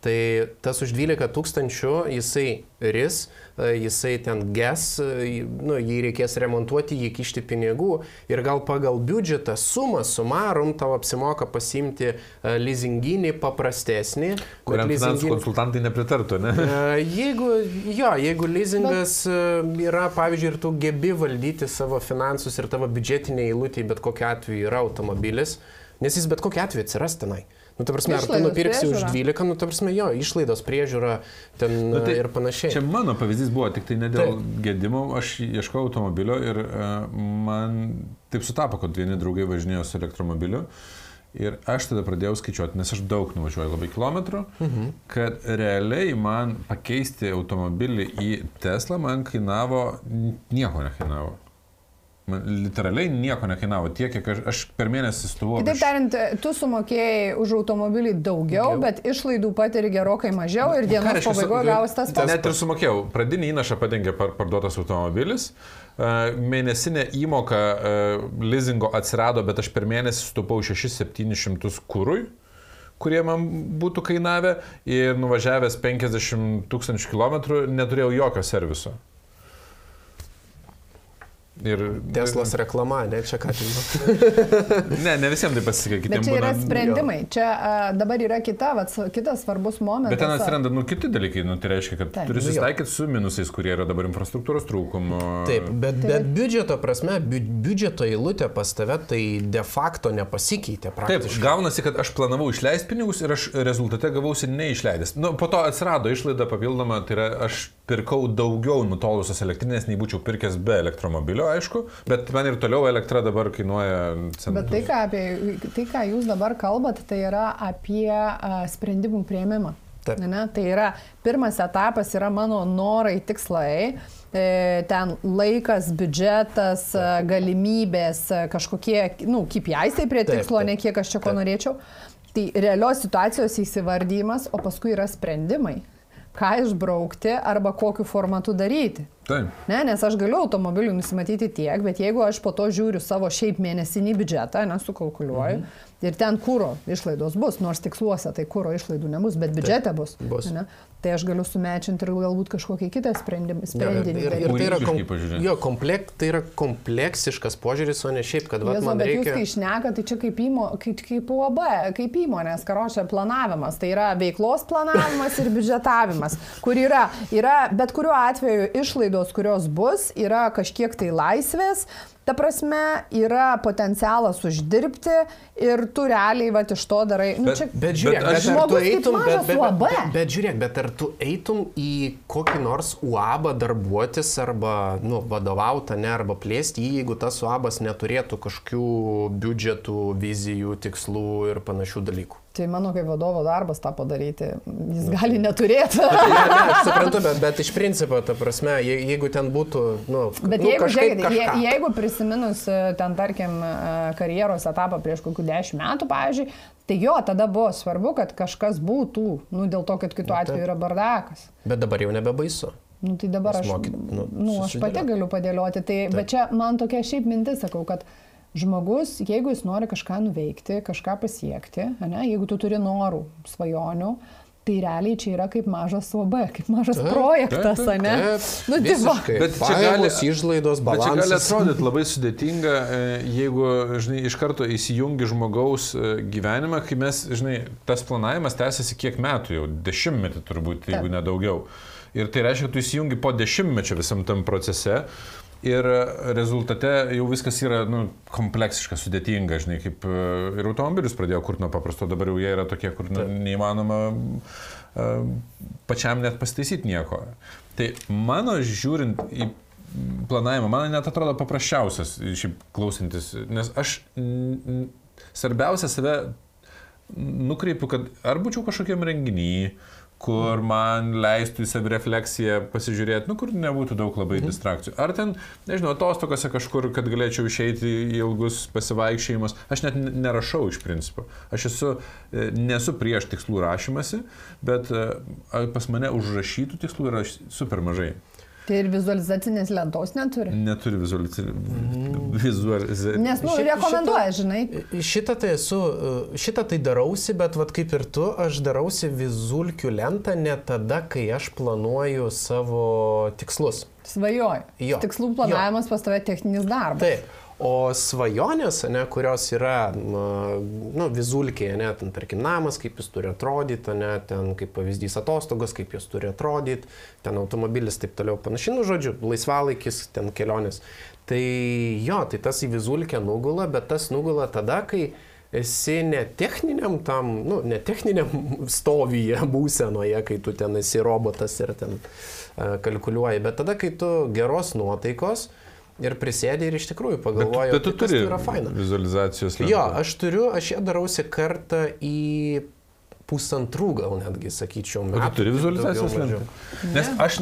Tai tas už 12 tūkstančių jisai ris, e, jisai ten ges, e, nu, jį reikės remontuoti, jį kišti pinigų ir gal pagal biudžetą sumą sumarum tau apsimoka pasimti e, leasinginį paprastesnį. Kuriam leasinginį... finansų konsultantai nepritartų, ne? Jeigu, jo, jeigu leasingas bet... yra, pavyzdžiui, ir tu gebi valdyti savo finansus ir tavo biudžetinė eilutė, bet kokiu atveju yra automobilis, nes jis bet kokiu atveju atsiras tenai. Nu, ta prasme, išlaidos ar tu nupirksi priežiūra. už 12, nu, ta prasme, jo, išlaidos priežiūra ten nu, tai, ir panašiai. Čia mano pavyzdys buvo, tik tai ne dėl tai. gedimo, aš ieškojau automobilio ir uh, man taip sutapo, kad vieni draugai važinėjo su elektromobiliu. Ir aš tada pradėjau skaičiuoti, nes aš daug nuvažiuoju labai kilometrų, mhm. kad realiai man pakeisti automobilį į Tesla man kainavo, nieko nekainavo. Man literaliai nieko nekainavo tiek, kiek aš, aš per mėnesį stovėjau. Kitaip tariant, tu sumokėjai už automobilį daugiau, daugiau. bet išlaidų patiri gerokai mažiau ir dienos pabaigoje gavus tas pats. Net ir sumokėjau. Pradinį įnašą padengė par, parduotas automobilis. Mėnesinė įmoka leasingo atsirado, bet aš per mėnesį sutaupau 6-700 kūrui kurie man būtų kainavę ir nuvažiavęs 50 tūkstančių kilometrų neturėjau jokio serviso. Ir Teslas reklama, ne čia ką tik. ne, ne visiems tai pasisekė. Bet čia yra būna... sprendimai. Jo. Čia a, dabar yra kita, vat, kitas svarbus momentas. Bet ten atsiranda nu, kiti dalykai. Nu, tai reiškia, kad Taip. turi nu susitaikyti su minusais, kurie yra dabar infrastruktūros trūkumo. Taip, bet, Taip. bet biudžeto prasme, bi biudžeto eilutė pas tave tai de facto nepasikeitė. Praktiškai. Taip, gaunasi, kad aš planavau išleisti pinigus ir aš rezultate gavausi neišleidęs. Nu, po to atsirado išlaida papildoma, tai yra aš pirkau daugiau nutolusios elektrinės, nei būčiau pirkęs be elektromobilio, aišku, bet man ir toliau elektra dabar kainuoja centus. Bet tai ką, apie, tai, ką jūs dabar kalbat, tai yra apie a, sprendimų prieimimą. Taip. Ne, tai yra pirmas etapas yra mano norai, tikslai, e, ten laikas, biudžetas, taip. galimybės, kažkokie, nu, KPIs tai prie tikslo, taip, taip. ne kiek aš čia ko taip. norėčiau. Tai realios situacijos įsivardymas, o paskui yra sprendimai ką išbraukti arba kokiu formatu daryti. Taip. Ne, nes aš galiu automobilių nusimatyti tiek, bet jeigu aš po to žiūriu savo šiaip mėnesinį biudžetą, nesukalkuliuoju, mhm. ir ten kūro išlaidos bus, nors tiksluose tai kūro išlaidų nebus, bet biudžete bus. bus. Ne? Tai aš galiu sumečinti ir galbūt kažkokį kitą sprendimą. sprendinį. Ja, ir, ir, ir tai, yra kom, jo, komplek, tai yra kompleksiškas požiūris, o ne šiaip, kad va, Jezu, man reikia... Jūs kai išneka, tai čia kaip, įmo, kaip, kaip UAB, kaip įmonės, karočią planavimas. Tai yra veiklos planavimas ir biudžetavimas, kur yra, yra bet kuriuo atveju išlaidos, kurios bus, yra kažkiek tai laisvės, Ta prasme, yra potencialas uždirbti ir tu realiai va iš to darai. Nu, bet, čia, bet žiūrėk, bet, bet ar tu eitum, bet, bet, bet, bet, bet žiūrėk, bet ar tu eitum į kokį nors UAB darbuotis arba nu, vadovauti, ne, arba plėsti jį, jeigu tas UABas neturėtų kažkokių biudžetų, vizijų, tikslų ir panašių dalykų. Tai mano kaip vadovo darbas tą padaryti, jis nu, gali neturėti. Bet, ne, ne, aš suprantu, bet, bet iš principo, ta prasme, je, jeigu ten būtų, nu, bet nu, jeigu, žiūrėkit, je, jeigu prisiminus e, ten, tarkim, e, karjeros etapą prieš kokių dešimt metų, pavyzdžiui, tai jo, tada buvo svarbu, kad kažkas būtų, nu, dėl to, kad kitu atveju yra bardakas. Bet dabar jau nebebaisu. Nu, tai dabar aš, mokyt, nu, nu, aš pati galiu padėlioti, tai, Taip. bet čia man tokia šiaip mintis, sakau, kad žmogus, jeigu jis nori kažką nuveikti, kažką pasiekti, ne, jeigu tu turi norų, svajonių, tai realiai čia yra kaip mažas OB, kaip mažas taip, projektas, taip, ne? Nu, tai bet čia gali išlaidos balansas. Bet čia gali atrodyti labai sudėtinga, e, jeigu, žinai, iš karto įsijungi žmogaus e, gyvenimą, kai mes, žinai, tas planavimas tęsiasi kiek metų jau, dešimtmetį turbūt, jeigu nedaugiau. Ir tai reiškia, kad tu įsijungi po dešimtmečio visam tam procese. Ir rezultate jau viskas yra nu, kompleksiška, sudėtinga, žinai, kaip e, ir automobilius pradėjo kurti nuo paprasto, dabar jau jie yra tokie, kur nu, neįmanoma uh, pačiam net pasitaisyti nieko. Tai mano žiūrint į planavimą, man net atrodo paprasčiausias, šiaip klausantis, nes aš svarbiausia save nukreipiu, kad ar būčiau kažkokiam renginiui, kur man leistų į savirefleksiją pasižiūrėti, nu, kur nebūtų daug labai mhm. distrakcijų. Ar ten, nežinau, atostogose kažkur, kad galėčiau išeiti į ilgus pasivaikščiojimus. Aš net nerašau iš principo. Aš esu, e, nesu prieš tikslų rašymasi, bet e, pas mane užrašytų tikslų yra super mažai. Tai ir vizualizacinės lentos neturi? Neturi vizualizacinės. Nes, nu, rekomenduoja, žinai. Šitą tai esu, šitą tai darausi, bet vad kaip ir tu, aš darausi vizulkių lentą ne tada, kai aš planuoju savo tikslus. Svajoju. Jo. Tikslų planavimas pas tave techninis darbas. Taip. O svajonės, ne, kurios yra nu, vizulkėje, ne, ten, tarkim, namas, kaip jis turi atrodyti, ne, ten kaip pavyzdys atostogos, kaip jis turi atrodyti, ten automobilis, taip toliau panašiai, nu, žodžiu, laisvalaikis, ten kelionės. Tai jo, tai tas į vizulkę nugula, bet tas nugula tada, kai esi ne techniniam tam, nu, ne techniniam stovyje būsenoje, kai tu ten esi robotas ir ten kalkuliuoji, bet tada, kai tu geros nuotaikos, ir prisėdė ir iš tikrųjų pagalvojo, bet, bet tu tai turi tai yra faina. Vizualizacijos. Lentą. Jo, aš turiu, aš ją darausi kartą į pusantrų gal netgi, sakyčiau, metų. O tu turi vizualizacijos lentą? Nes aš,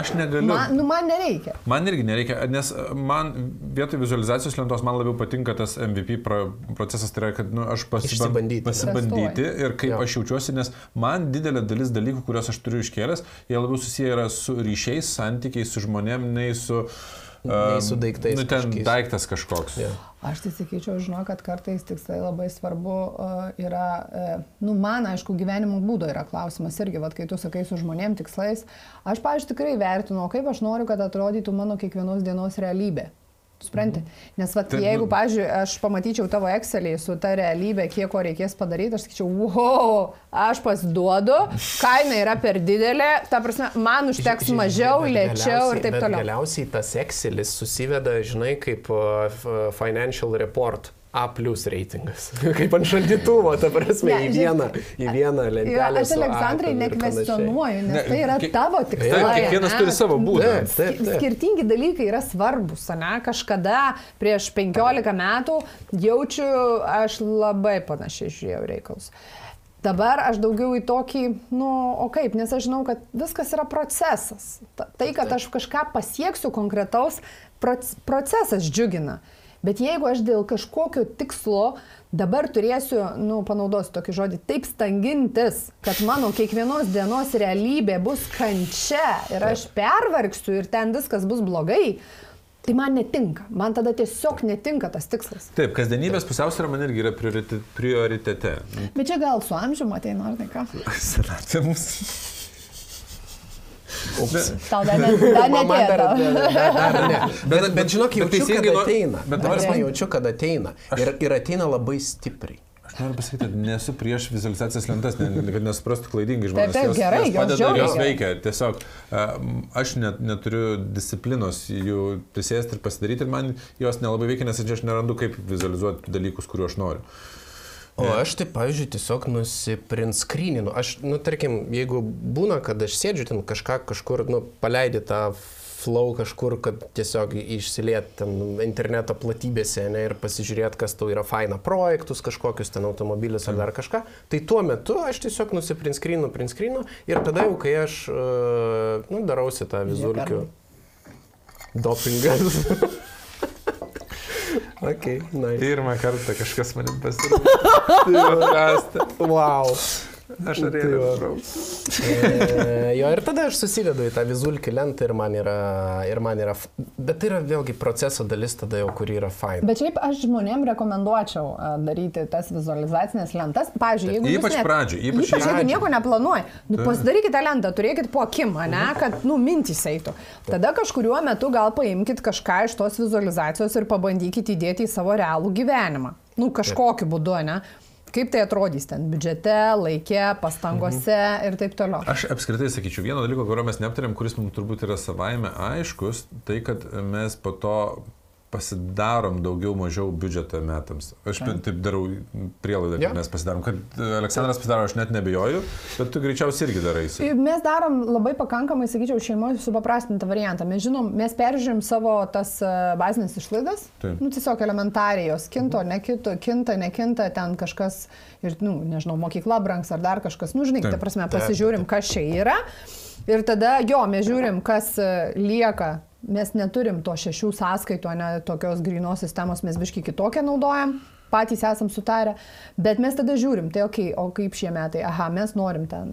aš negaliu. Man, nu, man nereikia. Man irgi nereikia, nes man vietoj vizualizacijos lentos man labiau patinka tas MVP procesas, tai yra, kad nu, aš pasibandyti, pasibandyti ir kaip jo. aš jaučiuosi, nes man didelė dalis dalykų, kuriuos aš turiu iškėlęs, jie labiau susiję yra su ryšiais, santykiais, su žmonėm, nei su... Uh, nei su daiktais. Nu, ten kažkiais. daiktas kažkoks. Yeah. Aš tai sakyčiau, žinau, kad kartais tikslai labai svarbu uh, yra, uh, nu, man, aišku, gyvenimo būdo yra klausimas irgi, vad, kai tu sakai su žmonėm tikslais, aš, pavyzdžiui, tikrai vertinu, kaip aš noriu, kad atrodytų mano kiekvienos dienos realybė. Supranti? Nes vat, Taip, jeigu, pažiūrėjau, aš pamatyčiau tavo Excelį su ta realybė, kiek ko reikės padaryti, aš sakyčiau, wow, aš pasiduodu, kaina yra per didelė, ta prasme, man užteks mažiau, lėčiau ir taip toliau. Galiausiai tas Excelis susiveda, žinai, kaip uh, financial report. A plus reitingas. Kaip ant šaldytuvo, ta prasme, ja, į vieną, į vieną lentelę. Aš Aleksandrai nekvestionuoju, nes ne, tai yra tavo tikslai. Taip, kiekvienas turi savo būdą. Taip, taip. Skirtingi dalykai yra svarbus, ne? Kažkada prieš 15 metų jaučiu, aš labai panašiai žiūrėjau reikalus. Dabar aš daugiau į tokį, nu, o kaip, nes aš žinau, kad viskas yra procesas. Tai, kad aš kažką pasieksiu konkretaus, procesas džiugina. Bet jeigu aš dėl kažkokio tikslo dabar turėsiu, nu, panaudosiu tokį žodį, taip stangintis, kad mano kiekvienos dienos realybė bus kančia ir aš pervargsiu ir ten viskas bus blogai, Tai man netinka, man tada tiesiog netinka tas tikslas. Taip, kasdienybės pusiausvėra man irgi yra prioritete. Bet čia gal su amžiumi ateina, ar ne ką? Senatvė mums. Ups. Tau dar, ne, dar netėjo. Dar, dar, dar ne. Bet, bet, bet žinok, jaučiu, kad ateina. Bet aš jaučiu, kad ateina. Ir, ir ateina labai stipriai. Aš noriu pasakyti, nesu prieš vizualizacijas lentas, ne, kad nesuprastų klaidingai žmonės. Taip, taip, gerai, jos, jos padeda ir jos veikia. Tiesiog aš net, neturiu disciplinos jų prisėsti ir pasidaryti ir man jos nelabai veikia, nes aš nerandu, kaip vizualizuoti dalykus, kuriuos aš noriu. O aš tai, pavyzdžiui, tiesiog nusiprintskryninu. Aš, nu, tarkim, jeigu būna, kad aš sėdžiu ten kažką kažkur, nu, paleidi tą flow kažkur, kad tiesiog išsiliet ten interneto platybėse ne, ir pasižiūrėt, kas tau yra faina projektus, kažkokius ten automobilius ar dar kažką, tai tuo metu aš tiesiog nusiprintskrinu, printskrinu ir tada jau, kai aš, uh, nu, darausi tą vizulkių dopingą. Okay, nice. Pirmą kartą kažkas manim pasirodė. wow. Aš norėjau. e, jo, ir tada aš susidedu į tą vizulkį lentą ir man, yra, ir man yra, bet tai yra vėlgi proceso dalis tada jau, kuri yra faina. Bet šiaip aš žmonėm rekomenduočiau daryti tas vizualizacinės lentas. Pavyzdžiui, jeigu... Ypač net, pradžioj, ypač, ypač jeigu nieko neplanuoji, nu, pasidarykite lentą, turėkit po akim, ne, mhm. kad, nu, mintys eitų. Tada kažkuriuo metu gal paimkite kažką iš tos vizualizacijos ir pabandykite įdėti į savo realų gyvenimą. Nu, kažkokiu būdu, ne? Kaip tai atrodys ten biudžete, laikė, pastangose mhm. ir taip toliau. Aš apskritai sakyčiau, vieno dalyko, kurio mes neaptarėm, kuris mums turbūt yra savaime aiškus, tai kad mes po to pasidarom daugiau mažiau biudžetą metams. Aš ja. taip darau prielaidą, kad ja. mes pasidarom, kad Aleksandras pasidaro, aš net nebejoju, bet tu greičiausiai irgi darai. Mes darom labai pakankamai, sakyčiau, šeimoje supaprastintą variantą. Mes žinom, mes peržiūrim savo tas e, bazinės išlaidas, taip. nu, tiesiog elementariai jos kinto, mhm. nekito, kinta, nekinta, ten kažkas, ir, nu, nežinau, mokykla brangs ar dar kažkas, nu, žinai, ta prasme, pasižiūrim, kas čia yra. Ir tada, jo, mes žiūrim, kas e, lieka mes neturim to šešių sąskaitų, ne tokios grinos sistemos, mes biški kitokią naudojam, patys esam sutarę, bet mes tada žiūrim, tai okei, okay, o kaip šie metai, aha, mes norim ten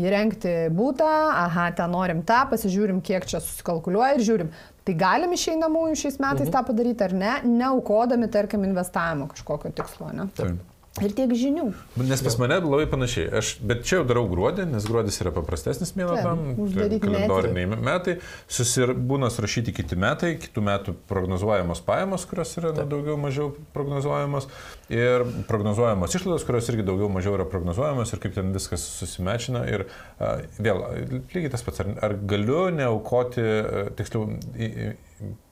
įrengti būtą, aha, ten norim tą, pasižiūrim, kiek čia susikalkuliuoja ir žiūrim, tai galim išeinamųjų šiais metais mhm. tą padaryti ar ne, neaukodami, tarkim, investavimo kažkokio tikslo, ne? Taip. Ir tiek žinių. Nes pas mane labai panašiai. Aš, bet čia jau darau gruodį, nes gruodis yra paprastesnis mėnuo tam. Kalendoriniai metai. metai. Susir, būna surašyti kiti metai, kitų metų prognozuojamos pajamos, kurios yra Taip. daugiau mažiau prognozuojamos. Ir prognozuojamos išlaidos, kurios irgi daugiau mažiau yra prognozuojamos ir kaip ten viskas susimečina. Ir a, vėl, lygiai tas pats, ar, ar galiu neaukoti, tiksliau,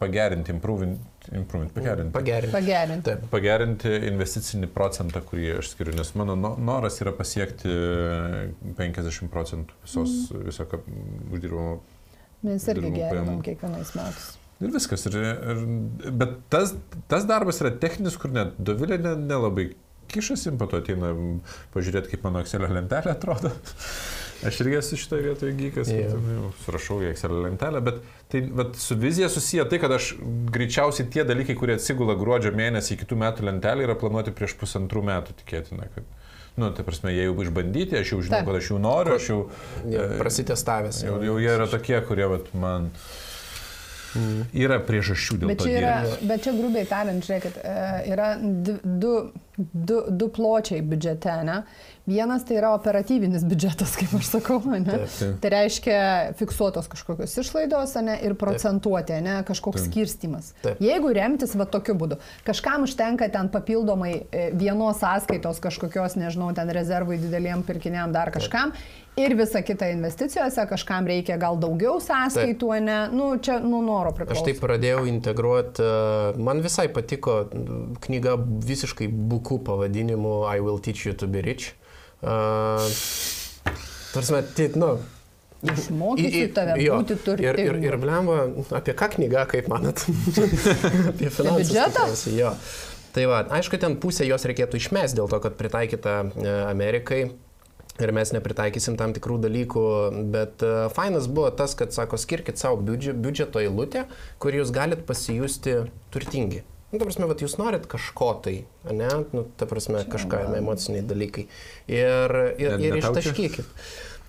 pagerinti, improvint, improvint pagerinti. Pagerinti. Pagerinti. pagerinti investicinį procentą, kurį aš skiriu, nes mano noras yra pasiekti 50 procentų visos, mm. viso uždirbamo. Mes irgi gerinam kiekvienais metais. Ir viskas. Ir, ir, bet tas, tas darbas yra techninis, kur net Dovilė nelabai ne kišasi, po to ateina pažiūrėti, kaip mano Excelio lentelė atrodo. Aš irgi esu šitoje vietoje gykas, yeah. jau surašau į Excel lentelę, bet tai vat, su vizija susiję tai, kad aš greičiausiai tie dalykai, kurie atsigula gruodžio mėnesį į kitų metų lentelę, yra planuoti prieš pusantrų metų tikėtina. Kad, nu, tai prasme, jie jau išbandyti, aš jau žinau, Taip. kad aš jų noriu, aš jau... jau e, prasitestavęs. Jau, jau jie yra tokie, kurie vat, man... Mm. Yra priežasčių dėl bet to. Yra, bet čia grubiai tariant, žiūrėkit, e, yra du, du, du pločiai biudžete, ne? Vienas tai yra operatyvinis biudžetas, kaip aš sakau, ne? Taip, taip. Tai reiškia fiksuotos kažkokios išlaidos ne? ir procentuoti, ne? kažkoks taip. skirstimas. Taip. Jeigu remtis va tokiu būdu, kažkam užtenka ten papildomai e, vienos sąskaitos kažkokios, nežinau, ten rezervui dideliem pirkiniam dar kažkam. Taip. Ir visa kita investicijose, kažkam reikia gal daugiau sąskaitų, Taip. ne, nu, čia nuo noro priklauso. Aš taip pradėjau integruoti, e, man visai patiko knyga visiškai buku pavadinimu I will teach you to be rich. Tarsi, tai, nu, Išmokysiu tave jo, būti turtingu. Ir, ir, ir blemba, apie ką knyga, kaip manat? apie finansus. Biudžetą? Jo. Tai va, aišku, ten pusę jos reikėtų išmesti dėl to, kad pritaikyta e, Amerikai ir mes nepritaikysim tam tikrų dalykų, bet uh, fainas buvo tas, kad sako, skirkit savo biudžeto eilutę, kur jūs galit pasijusti turtingi. Nu, ta prasme, vat, jūs norit kažko tai, ne? Nu, ta prasme, kažką, emociniai dalykai. Ir, ir, ir ištaškykit.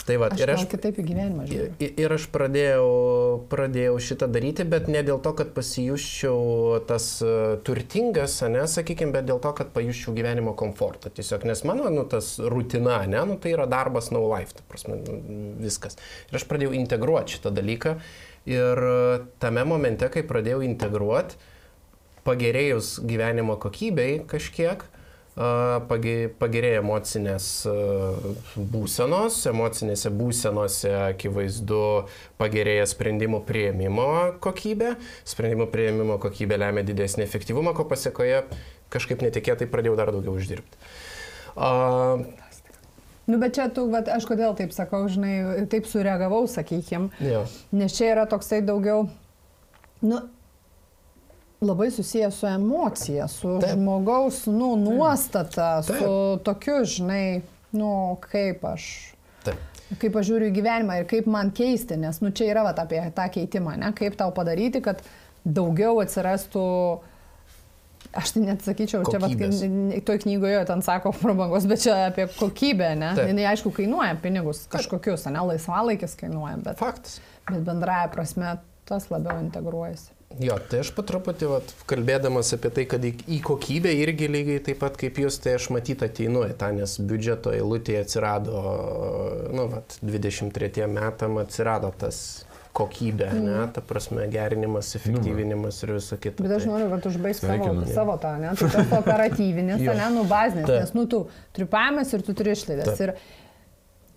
Tai va, aš ir aš kitaip į gyvenimą žiūriu. Ir, ir aš pradėjau, pradėjau šitą daryti, bet ne dėl to, kad pasijuščiau tas uh, turtingas, ne, sakykime, bet dėl to, kad pajuščiau gyvenimo komfortą. Tiesiog, nes mano, nu, tas rutina, ne, nu, tai yra darbas no life, ta prasme, nu, viskas. Ir aš pradėjau integruoti šitą dalyką. Ir tame momente, kai pradėjau integruoti, pagerėjus gyvenimo kokybei kažkiek, pagerėja emocinės būsenos, emocinėse būsenose akivaizdu pagerėja sprendimų prieimimo kokybė, sprendimų prieimimo kokybė lemia didesnį efektyvumą, ko pasiekoje kažkaip netikėtai pradėjau dar daugiau uždirbti. Uh, Nu, bet čia tu, bet aš kodėl taip sakau, žinai, taip sureagavau, sakykim. Ja. Nes čia yra toksai daugiau, nu, labai susijęs su emocija, su Taip. žmogaus nu, nuostata, Taip. su tokiu, žinai, nu, kaip aš. Taip. Kaip aš žiūriu į gyvenimą ir kaip man keisti, nes nu, čia yra va, apie tą keitimą, ne? kaip tau padaryti, kad daugiau atsirastų Aš tai net sakyčiau, Kokybės. čia vat, toj knygoje ten sako prabangos, bet čia apie kokybę, ne? Taip. Jis aišku kainuoja pinigus kažkokius, ne? Laisvalaikis kainuoja, bet... Faktas. Bet bendraja prasme tas labiau integruojasi. Jo, tai aš patruputį, vat, kalbėdamas apie tai, kad į, į kokybę irgi lygiai taip pat kaip jūs, tai aš matyt ateinu į tą, nes biudžeto eilutėje atsirado, nu, vat, 23 metam atsirado tas kokybė, mm. ne, ta prasme, gerinimas, efektyvinimas ir visą kitą. Bet aš tai- noriu, kad užbaigsi savo, savo tą, ne, tai tas operatyvinis, ne, nu, bazinis, nes, nu, tu turi pajamas ir tu turi išlaidas. Ir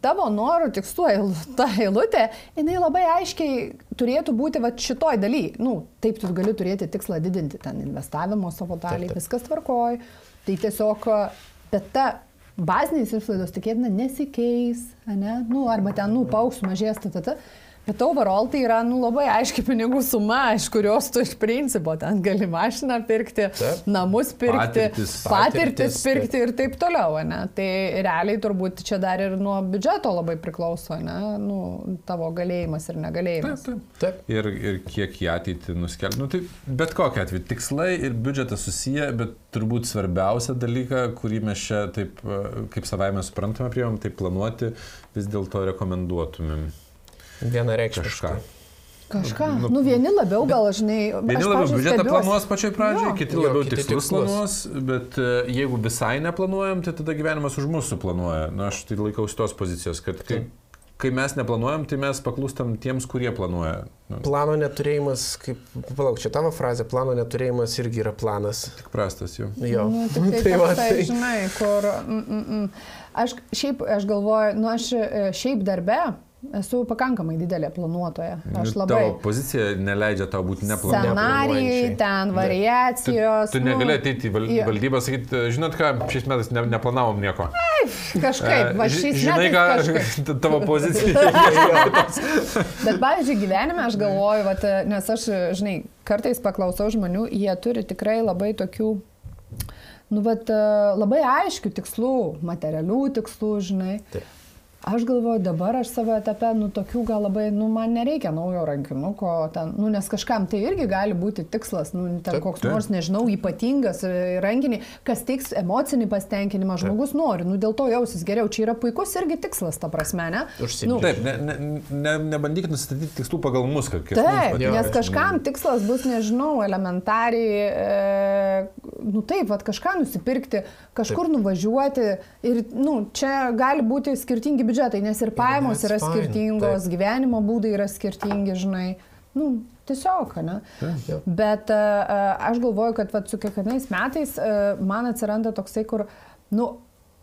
tavo norų tikslų ta eilutė, jinai labai aiškiai turėtų būti va šitoj daly. Nu, taip, tu gali turėti tikslą didinti ten investavimo savo dalį, Taip, taip. viskas tvarkoj. Tai tiesiog, bet ta bazinės išlaidos tikėtina nesikeis, ne? nu, arba ten, nu, paauks, mažės, ta, ta, ta. Bet overall tai yra nu, labai aiški pinigų suma, iš kurios tu iš principo ten gali mašiną pirkti, Taip. namus pirkti, Patirtis. patirtis, Patirtis, pirkti ir taip toliau. Ne? Tai realiai turbūt čia dar ir nuo biudžeto labai priklauso, ne? nu, tavo galėjimas ir Taip, negalėjimas. taip. Taip. Ir, ir kiek į ateitį nuskelbti. Nu, tai bet kokia atveju tikslai ir biudžetas susiję, bet turbūt svarbiausia dalyka, kurį mes čia taip, kaip savaime suprantame, priimam, tai planuoti, vis dėlto rekomenduotumėm Vienareikšmiškai. kažką. Kažką. Nu, Nu, vieni labiau gal, žinai, Vieni labiau biudžetą planuos pačioj pradžioje, kiti Jo, labiau kiti tikslus tikslus. planuos, bet e, jeigu visai neplanuojam, tai tada gyvenimas už mūsų planuoja. Na, aš tai laikausi tos pozicijos, kad kai, kai mes neplanuojam, tai mes paklūstam tiems, kurie planuoja. Nu, Plano neturėjimas, kaip, palauk, čia tavo frazė, plano neturėjimas irgi yra planas. tik prastas jau. Jo. Nu, tik tai, Tai va, tai, tai- žinai, kur... Mm, mm, mm. Aš šiaip, aš galvoju, nu aš e, šiaip darbe esu pakankamai didelė planuotoja. Aš Nu, labai... Tavo pozicija neleidžia tau būti neplanuojančiai. Scenarijai, ten Tu, variacijos. tu negali nu, ateiti į valdybą ir sakyti, žinot ką, šiais metais ne, neplanavom nieko. Kažkaip, va E, ži- šiais Žinai, metais ką kažkaip. tavo pozicija. Bet, pavyzdžiui, gyvenime aš galvoju, vat, nes aš, žinai, kartais paklausau žmonių, jie turi tikrai labai tokių, nu, bet labai aiškių tikslų, materialių tikslų, žinai. Taip. Aš galvoju, dabar aš savo etape, nu, tokių gal labai, nu, man nereikia naujo rankinuko, ten, nu, nes kažkam tai irgi gali būti tikslas, nu, ten Taip, koks taip. nors, nežinau, ypatingas e, rankinį, kas teiks emocinį pasitenkinimą, žmogus nori, nu, dėl to jausis geriau, čia yra puikus irgi tikslas, ta prasme, ne? Užsiimti. Nu, Taip, ne, ne, ne, nebandykit nustatyti tikslų pagal mus, kad kas mums Taip. Jo, nes kažkam tikslas bus, nežinau, elementariai, e, nu taip, vat, kažką nusipirkti, kažkur taip. nuvažiuoti ir, nu, čia gali būti skirtingi biudžetai, nes ir pajamos that's yra fine, skirtingos, gyvenimo būdai yra skirtingi, žinai. Nu, tiesiog, ne? jo. Bet e, e, aš galvoju, kad vat, su kiekvienais metais e, man atsiranda toksai, kur, nu,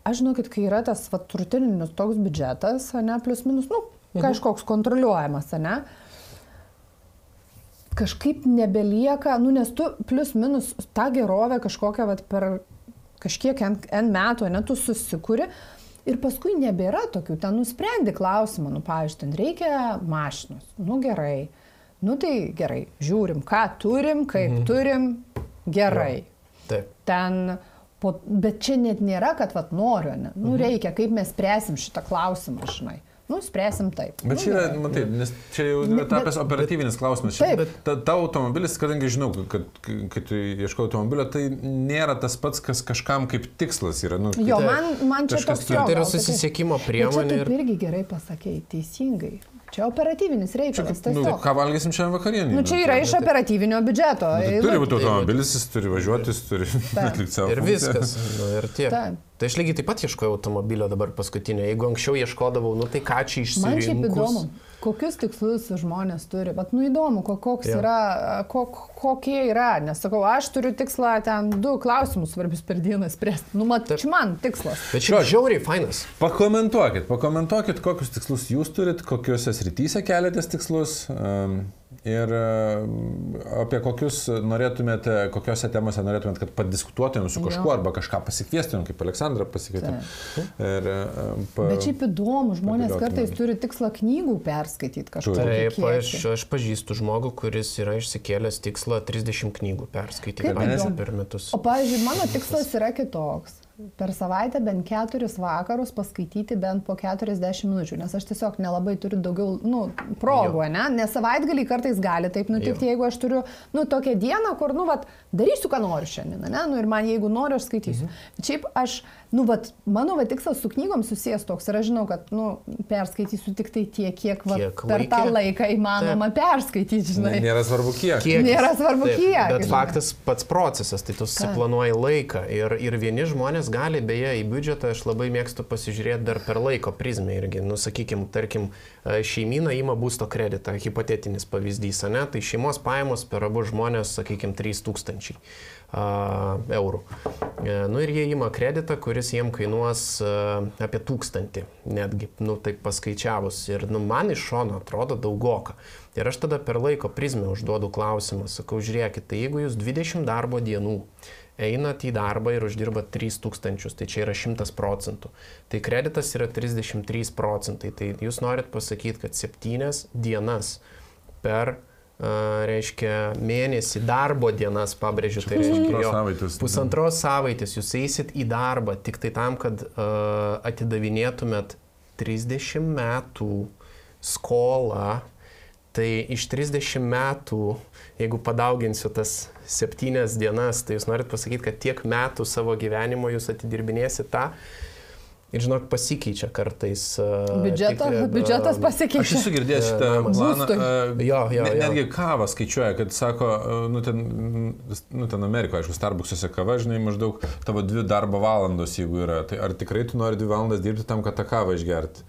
aš žinau, kad kai yra tas vat, rutininis toks biudžetas, ne, plus minus, nu, kažkoks kontroliuojamas, ne, kažkaip nebelieka, nu, nes tu plus minus tą gerovę kažkokią vat, per kažkiek N, metų, ne, tu susikūri. Ir paskui nebėra tokių, ten nusprendi klausimą, nu, pavyzdžiui, ten reikia mašinos, nu gerai, nu tai gerai, žiūrim, ką turim, kaip mhm. turim, gerai. Taip. Ten, po, bet čia net nėra, kad vat noriu, ne, nu reikia, kaip mes spręsim šitą klausimą, žinai. Nu, spręsim taip. Bet nu, čia yra, matai, nes čia jau Ne, tapęs bet- operatyvinis klausimas. Čia, Taip. bet ta, tavo automobilis, kadangi žinau, kad kai- tu ieškai automobilio, tai nėra tas pats, kas kažkam kaip tikslas yra. Nu, Jo, man, man čia Kažkas toks jo, Tai yra susisiekimo Bet čia priemonė taip ir irgi gerai pasakėjai, teisingai. Čia operatyvinis reikalas, nu, tiesiog. ką valgysim šiandien vakarienį? Nu, čia yra iš operatyvinio biudžeto. Nu, tai turi būti automobilis, jis turi važiuoti, jis turi atlikti savo. Ir funkciją. viskas. Nu, ir tiek. Taip. Tai aš lygiai taip pat ieškojau automobilio dabar paskutinio. Jeigu anksčiau ieškodavau, nu tai ką čia Man šiaip išsirinkus. įdomu, kokius tikslus žmonės turi. Bet, nu įdomu, ko- koks Jo. yra, kok, kokie yra. Nes sakau, aš turiu tikslą ten du klausimus svarbius per dieną spręsti. Nu, mat, čia man tikslas. Bet čia žiauriai fainas. Pakomentuokit, pakomentuokit, kokius tikslus jūs turit, kokiuose srityse keliatės tikslus um, ir um, apie kokius norėtumėte, kokiuose temose norėtumėt, kad padiskutuotumėm su kažkuo arba kažką pasikviestumėm, kaip Aleksandrą pasikvietėm. Ir, um, pa, Bet šiaip įdomu, žmonės kartais turi tikslą knygų perskaityti kažką. Taip, aš, aš pažįstu žmogų, kuris yra išsikėlęs tikslą 30 knygų perskaityti per metus. O pavyzdžiui, mano tikslas yra kitoks. Per savaitę bent keturis vakarus paskaityti bent po 40 minučių, nes aš tiesiog nelabai turiu daugiau, nu, progų, ne? Nes savaitgalį kartais gali taip nutikti, Jo. jeigu aš turiu, nu, tokią dieną, kur, nu, vat, darysiu, ką noriu šiandien, ne? Nu, ir man, jeigu noriu, aš skaitysiu. Mhm. Šiaip aš, nu, vat, mano vat, tikslas su knygom susijęs toks ir aš žinau, kad, nu, perskaitysiu tik tai tiek, kiek, vat, Kiek per tą laike. laiką įmanoma perskaityti, žinai. Nėra svarbu kiek. Kiekis. Nėra svarbu Taip, kiek, Bet žinai. faktas pats procesas, tai tu susiplanuoji laiką ir, ir vieni žmonės gali, beje, į biudžetą aš labai mėgstu pasižiūrėti dar per laiko prizmę irgi. Nu, sakykime, tarkim, e, šeimyna ima būsto kreditą, hipotetinis pavyzdys, ne? Tai šeimos pajamos per abu žmonės, sakykime, 3000 eurų. E, nu ir jie ima kreditą, kuris jiem kainuos apie tūkstantį, netgi, nu taip paskaičiavus. Ir nu, man iš šono atrodo daugoka. Ir aš tada per laiko prizmę užduodu klausimą, sakau, žiūrėkit, tai jeigu jūs 20 darbo dienų einat į darbą ir uždirbat 3000, tai čia yra 100 procentų. Tai kreditas yra 33 procentai. Tai jūs norit pasakyti, kad 7 dienas per reiškia mėnesį darbo dienas, pabrėžiu, tai reiškia jo, savaitės. pusantros savaitės jūs eisit į darbą tik tai tam, kad uh, atidavinėtumėt 30 metų skolą, tai iš 30 metų, jeigu padauginsiu tas 7 dienas, tai jūs norit pasakyti, kad tiek metų savo gyvenimo jūs atidirbinėsite tą, Ir žinok, pasikeičia kartais. Biudžeto, tikrai, biudžetas pasikeičia. Aš esu girdėjęs šitą planą. Jo, jo, jo. Netgi kavą skaičiuoja, kad sako, nu ten, nu, ten Amerikoje, aišku, Starbucks'uose kava, žinai, maždaug tavo dvi darbo valandos, jeigu yra. Tai ar tikrai tu nori dvi valandas dirbti tam, kad tą kavą išgerti?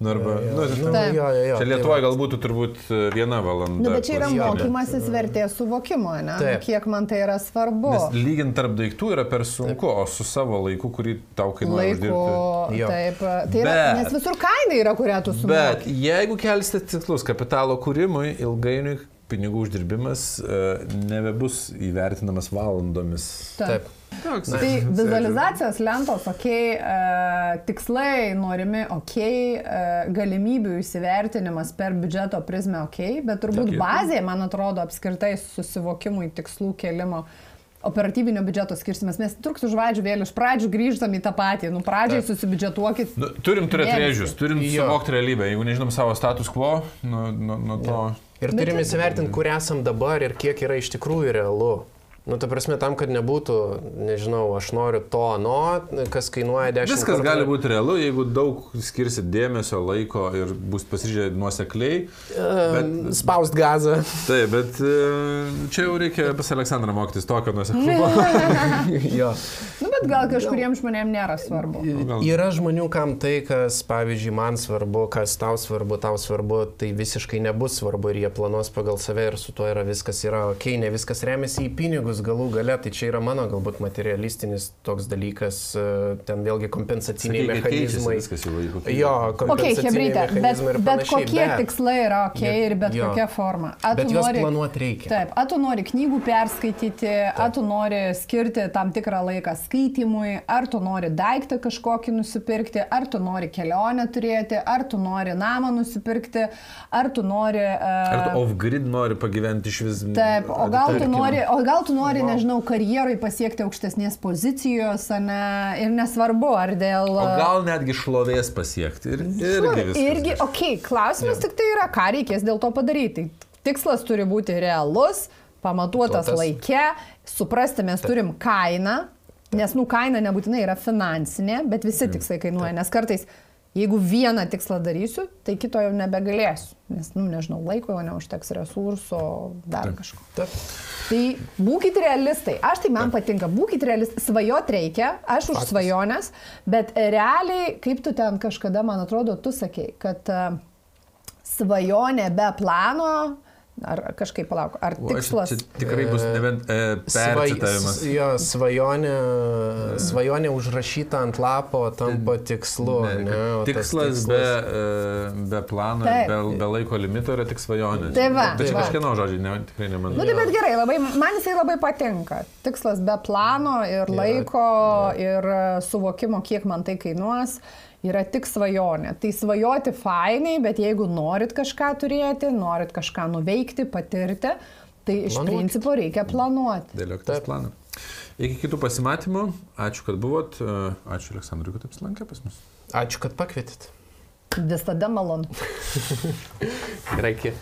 Nu, arba, Jo, jo. nu, Nu, tai, jo, jo, jo. čia Lietuvoje galbūt turbūt viena valanda. Nu, bet čia yra mokymasis vertės suvokimo, ne? Nu, Taip. Kiek man tai yra svarbu. Nes lyginti tarp daiktų yra per sunku, o su savo laiku, kurį tau kainuoja Laiku, taip. Tai yra, Bet- nes visur kaina yra, kurią tu Bet sumoki. jeigu kelsite tikslus kapitalo kūrimui, ilgainiui pinigų uždirbimas e, nebebus įvertinamas valandomis. Taip. Toks, Tai vizualizacijos lentos, ok, e, tikslai norimi, ok, e, galimybių įsivertinimas per biudžeto prizmę, ok, bet turbūt Ok. bazė, man atrodo, apskritai susivokimui tikslų kelimo. Operatyvinio biudžeto skirstimas. Mes truks už vadžių vėl iš pradžių grįžtam į tą patį. Nu, pradžiai susibiudžetuokit. Nu, turim turėti rėžius, turim suvokti realybę. Jeigu nežinom savo status quo, nuo, nuo, nuo to... Ir Bet turime čia- įsivertinti, kur esam dabar ir kiek yra iš tikrųjų realu. Nu, ta prasme, tam, kad nebūtų, nežinau, aš noriu to, ano, kas kainuoja 10 Viskas gali būti realu, jeigu daug skirsit dėmesio, laiko ir bus pasižiūrėję nuosekliai. Bet, Spaust gazą. taip, bet e, čia jau reikia pas Aleksandrą mokytis tokio nuoseklumo. jo. Nu, bet gal kažkuriems žmonėms nėra svarbu. gal- Yra žmonių, kam tai, kas, pavyzdžiui, man svarbu, kas tau svarbu, tau svarbu, tai visiškai nebus svarbu ir jie planuos pagal save ir su tuo yra viskas yra ok, ne viskas remiasi į pinigus galų gale, tai čia yra mano galbūt materialistinis toks dalykas, e, ten vėlgi kompensaciniai keičiasi mechanizmai. viskas į laikų. Jo, kompensaciniai bet, mechanizmai ir bet panašiai, kokie bet- tikslai yra ok ir bet Jo. kokia forma. A, Bet tu juos nori- planuoti reikia. Taip, ar tu nori knygų perskaityti, ar tu nori skirti tam tikrą laiką skaitimui, ar tu nori daiktą kažkokį nusipirkti, ar tu nori kelionę turėti, ar tu nori namą nusipirkti, ar tu nori... Uh, Ar tu off-grid nori pagyventi iš vis? Taip, o gal, tu nori, o gal tu nori, nežinau, karjeroj pasiekti aukštesnės pozicijos, ne, ir nesvarbu, ar dėl... O gal netgi šlovės pasiekti. Ir, irgi viskas. Irgi, okei, okay, klausimas tik tai yra, ką reikės dėl to padaryti. Tikslas turi būti realus, pamatuotas Pamatuotas. laike, suprasti mes turim kainą, nes, nu, kaina nebūtinai yra finansinė, bet visi tikslai kainuoja, nes kartais, jeigu vieną tikslą darysiu, tai kito jau nebegalėsiu, nes, nu, nežinau, laiko jau neužteks resursų, dar kažko. Taip. Tai būkite realistai. Aš tai man patinka, būkite realistai. Svajot reikia, aš už svajonės, bet realiai, kaip tu ten kažkada, man atrodo, tu sakei, kad e, svajonė be plano, ar kažkaip palauk, ar O, tikslas. Čia tikrai bus nebent e, Svaj, percitavimas. s- jo, svajonė, svajonė užrašyta ant lapo tampa tikslu. Ne, Ne, o tas tikslas be, e, be plano, be, be laiko limito yra tik svajonė. Tai va, Bet čia kažkieno žodžiai, ne, tikrai ne mano. Nu, tai bet gerai, labai, man jisai labai patinka. Tikslas be plano ir laiko ir e, suvokimo, kiek man tai kainuos, yra tik svajonė. Tai svajoti fainai, bet jeigu norit kažką turėti, norit kažką nuveikti, patirti, tai iš Planuokit. principo reikia planuoti. Dėliok tą planą. Iki kitų pasimatymų. Ačiū, kad buvot. Ačiū Aleksandrui, kad apsilankė pas mus. Ačiū, kad pakvietėt. Visada malonu. Iki.